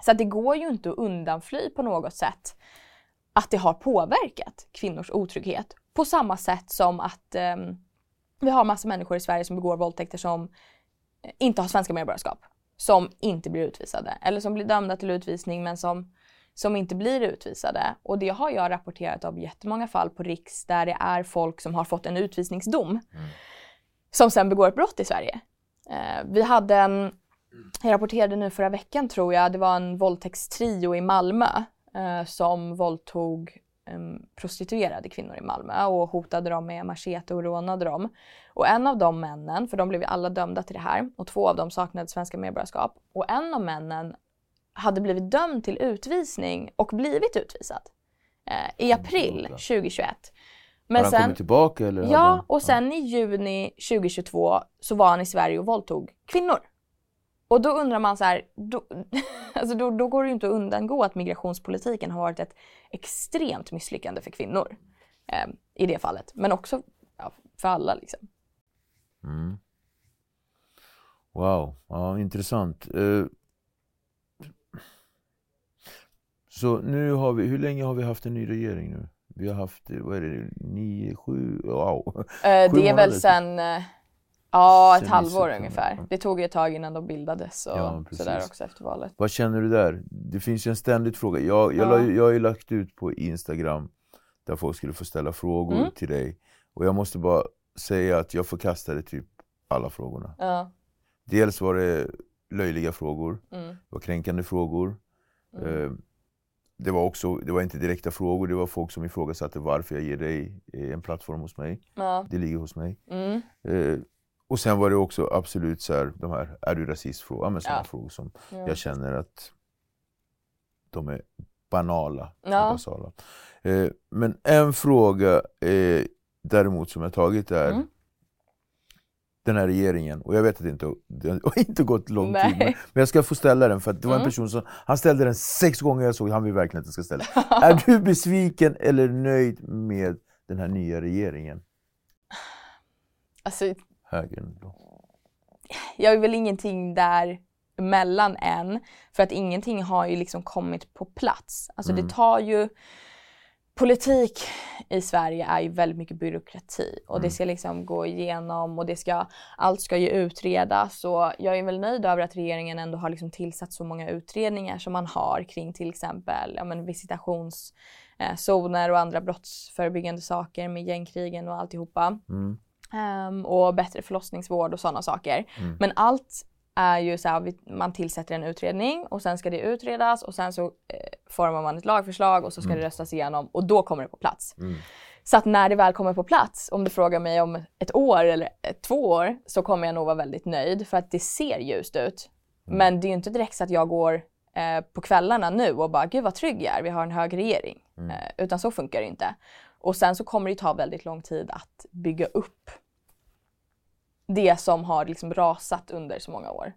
Så att det går ju inte att undanfly på något sätt att det har påverkat kvinnors otrygghet. På samma sätt som att eh, vi har massa människor i Sverige som begår våldtäkter som eh, inte har svenska medborgarskap. Som inte blir utvisade. Eller som blir dömda till utvisning men som, som inte blir utvisade. Och det har jag rapporterat om jättemånga fall på Riks där det är folk som har fått en utvisningsdom. Mm. Som sen begår ett brott i Sverige. Eh, vi hade en jag rapporterade nu förra veckan tror jag, det var en våldtäktstrio i Malmö eh, som våldtog eh, prostituerade kvinnor i Malmö och hotade dem med machete och rånade dem. Och en av de männen, för de blev ju alla dömda till det här, och två av dem saknade svenska medborgarskap. Och en av männen hade blivit dömd till utvisning och blivit utvisad eh, i april 2021. Men har han sen, kommit tillbaka? Eller ja, han, och sen ja. i juni 2022 så var han i Sverige och våldtog kvinnor. Och då undrar man så här, då, alltså då, då går det ju inte att undangå att migrationspolitiken har varit ett extremt misslyckande för kvinnor eh, i det fallet. Men också ja, för alla liksom. Mm. Wow, ja, intressant. Uh, så nu har vi, hur länge har vi haft en ny regering nu? Vi har haft, vad är det, nio, sju, wow. Uh, det är väl sen uh, Ja, ett halvår ungefär. Det tog ju ett tag innan de bildades och ja, sådär också efter valet. Vad känner du där? Det finns ju en ständig fråga. Jag, jag, ja. la, jag har ju lagt ut på Instagram där folk skulle få ställa frågor mm. till dig. Och jag måste bara säga att jag förkastade typ alla frågorna. Ja. Dels var det löjliga frågor, mm. det var kränkande frågor. Mm. Eh, det var också, det var inte direkta frågor, det var folk som ifrågasatte varför jag ger dig en plattform hos mig. Ja. Det ligger hos mig. Mm. Eh, och sen var det också absolut så här, de här, är du rasist? Frågor, ja, sådana ja. frågor som ja. jag känner att de är banala. Ja. Basala. Eh, men en fråga eh, däremot som jag tagit är mm. Den här regeringen, och jag vet att det inte det har inte gått lång Nej. tid, men, men, jag ska få ställa den för att det var mm. en person som, han ställde den sex gånger jag såg, han vill verkligen att jag ska ställa Är du besviken eller nöjd med den här nya regeringen? Alltså, högern? Då? Jag är väl ingenting där mellan än. För att ingenting har ju liksom kommit på plats. Alltså mm. det tar ju... Politik i Sverige är ju väldigt mycket byråkrati och mm. det ska liksom gå igenom och det ska, allt ska ju utredas och jag är väl nöjd över att regeringen ändå har liksom tillsatt så många utredningar som man har kring till exempel ja, men visitationszoner och andra brottsförebyggande saker med gängkrigen och alltihopa. Mm. Um, och bättre förlossningsvård och sådana saker. Mm. Men allt är ju så här, man tillsätter en utredning och sen ska det utredas och sen så eh, formar man ett lagförslag och så ska mm. det röstas igenom och då kommer det på plats. Mm. Så att när det väl kommer på plats, om du frågar mig om ett år eller två år, så kommer jag nog vara väldigt nöjd för att det ser ljust ut. Mm. Men det är ju inte direkt så att jag går eh, på kvällarna nu och bara gud vad trygg jag är, vi har en hög regering. Mm. Eh, utan så funkar det inte. Och sen så kommer det ta väldigt lång tid att bygga upp det som har liksom rasat under så många år.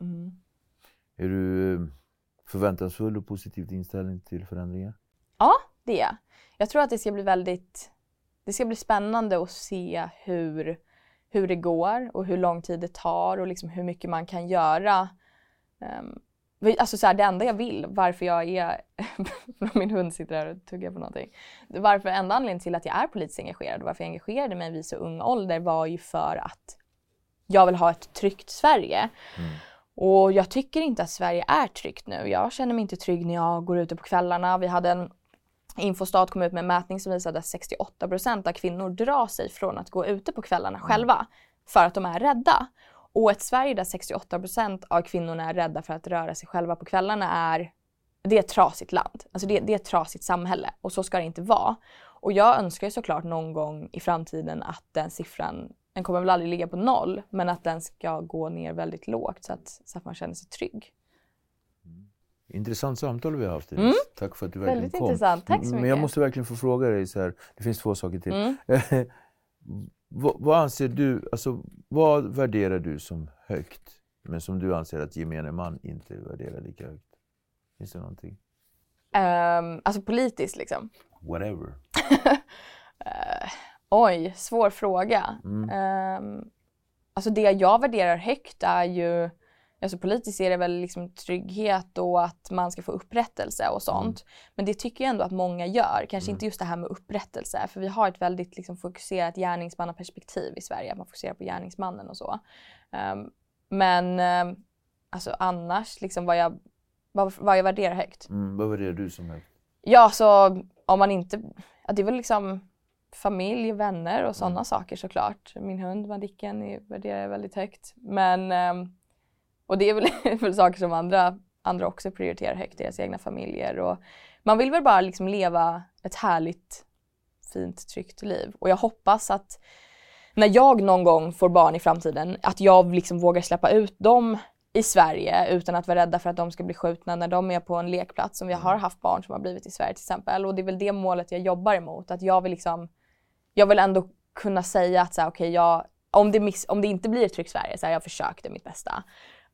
Mm. Är du eh, förväntansfull och positivt inställd till förändringar? Ja, det är jag. Jag tror att det ska bli väldigt det ska bli spännande att se hur, hur det går och hur lång tid det tar och liksom hur mycket man kan göra. Um, Alltså så här, det enda jag vill, varför jag är... min hund sitter här och tuggar på någonting. Varför, enda anledningen till att jag är politiskt engagerad och varför jag engagerade mig vid så ung ålder var ju för att jag vill ha ett tryggt Sverige. Mm. Och jag tycker inte att Sverige är tryggt nu. Jag känner mig inte trygg när jag går ute på kvällarna. Vi hade en Infostat kom ut med en mätning som visade att 68% av kvinnor drar sig från att gå ute på kvällarna mm. själva för att de är rädda. Och ett Sverige där 68% av kvinnorna är rädda för att röra sig själva på kvällarna är, det är ett trasigt land. Alltså det, det är ett trasigt samhälle och så ska det inte vara. Och jag önskar ju såklart någon gång i framtiden att den siffran, den kommer väl aldrig ligga på noll, men att den ska gå ner väldigt lågt så att, så att man känner sig trygg. Mm. Intressant samtal vi har haft. Mm. Tack för att du verkligen Väldigt kom. intressant. Tack så mycket. Men jag måste verkligen få fråga dig så här. Det finns två saker till. Mm. vad, vad anser du, alltså vad värderar du som högt? Men som du anser att gemene man inte värderar lika högt? Finns det någonting? Ehm, alltså politiskt liksom. Whatever. Eh, oj, svår fråga. Mm. Ehm, alltså det jag värderar högt är ju, alltså politiskt är det väl liksom trygghet och att man ska få upprättelse och sånt. Men det tycker jag ändå att många gör. Kanske inte just det här med upprättelse, för vi har ett väldigt liksom fokuserat gärningsmannaperspektiv i Sverige. att Man fokuserar på gärningsmannen och så. Ehm, men ehm, alltså annars, liksom vad jag, vad, vad jag värderar högt. Mm, vad värderar du som högt? Ja, så om man inte... Ja, det är väl liksom familj, vänner och sådana saker såklart. Min hund Madicken är- värderar jag väldigt högt. Men... ehm, Och det är väl, väl saker som andra, andra också prioriterar högt, deras egna familjer. Och man vill väl bara liksom leva ett härligt, fint, tryggt liv. Och jag hoppas att när jag någon gång får barn i framtiden, att jag liksom vågar släppa ut dem i Sverige utan att vara rädda för att de ska bli skjutna när de är på en lekplats som vi har haft barn som har blivit i Sverige till exempel. Och det är väl det målet jag jobbar emot. Att jag vill liksom, jag vill ändå kunna säga att så här, okej, jag, om, det miss, om det inte blir ett tryggt Sverige, så här, jag försökte mitt bästa.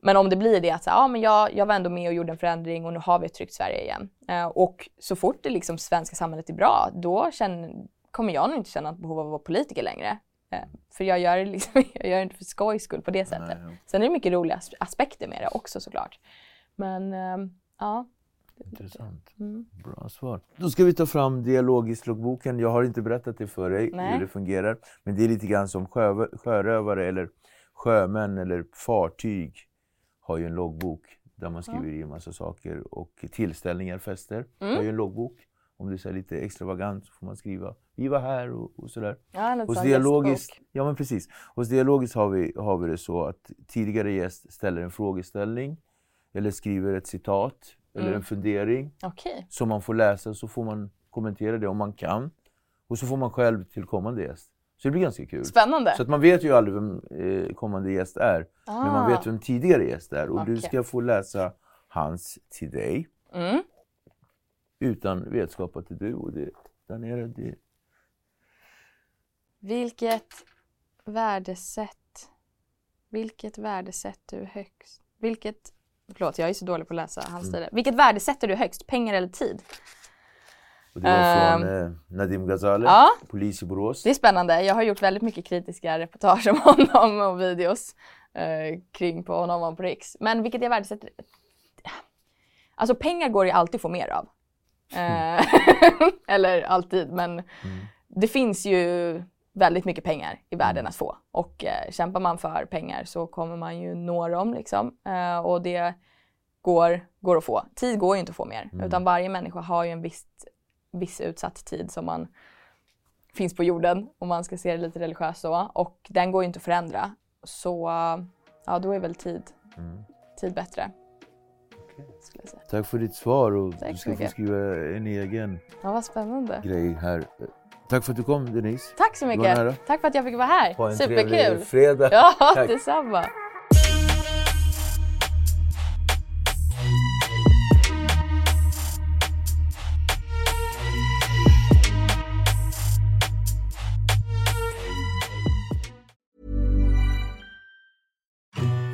Men om det blir det att så ja, men jag, jag var ändå med och gjorde en förändring och nu har vi ett tryggt Sverige igen. Eh, och så fort det liksom svenska samhället är bra, då känner, kommer jag nog inte känna ett behov av att vara politiker längre. Eh, för jag gör, liksom, jag gör det inte för skojs skull på det sättet. Nej, ja. Sen är det mycket roliga as- aspekter med det också såklart. Men ehm, ja. Intressant. Mm. Bra svar. Då ska vi ta fram dialogisk-loggboken. Jag har inte berättat det för dig Nej. hur det fungerar. Men det är lite grann som sjö, sjörövare eller sjömän eller fartyg har ju en loggbok där man skriver i en massa saker. Och tillställningar, fester, Mm. har ju en loggbok. Om det är så lite extravagant så får man skriva vi var här och, och sådär. Ja, Hos Dialogiskt, ja men precis. Hos Dialogiskt har vi, har vi det så att tidigare gäst ställer en frågeställning eller skriver ett citat eller Mm. en fundering Okej. som man får läsa så får man kommentera det om man kan. Och så får man själv till kommande gäst. Så det blir ganska kul. Spännande. Så att man vet ju aldrig vem eh, kommande gäst är. Men man Ah. vet vem tidigare gäst är. Och du Okej. ska få läsa hans till dig. Mm. Utan vetskap att det är du. Och det, där nere, det, Vilket värdesätt Vilket värdesätter du högst? Vilket Förlåt, jag är så dålig på att läsa Mm. handstil. Vilket värdesätter du högst? Pengar eller tid? Och det var från Ehm. eh, Nadim Ghazali, Ja. polis i Borås. Det är spännande. Jag har gjort väldigt mycket kritiska reportage om honom och videos eh, kring på honom på Riks. Men vilket jag värdesätter? Alltså pengar går ju alltid att få mer av. Eh, Eller alltid, men det finns ju väldigt mycket pengar i världen att få. Och eh, kämpar man för pengar så kommer man ju nå dem liksom. Eh, och det går, går att få. Tid går ju inte att få mer. Utan varje människa har ju en viss, viss utsatt tid som man finns på jorden om man ska se det lite religiöst så. Och den går ju inte att förändra. Så ja, då är väl tid, tid bättre. Tack för ditt svar och Tack du ska få skriva en egen Ja, vad spännande. grej här. Tack för att du kom Denise. Tack så mycket. Tack för att jag fick vara här. Ha en Superkul. trevlig fredag. Ja, Tack. detsamma.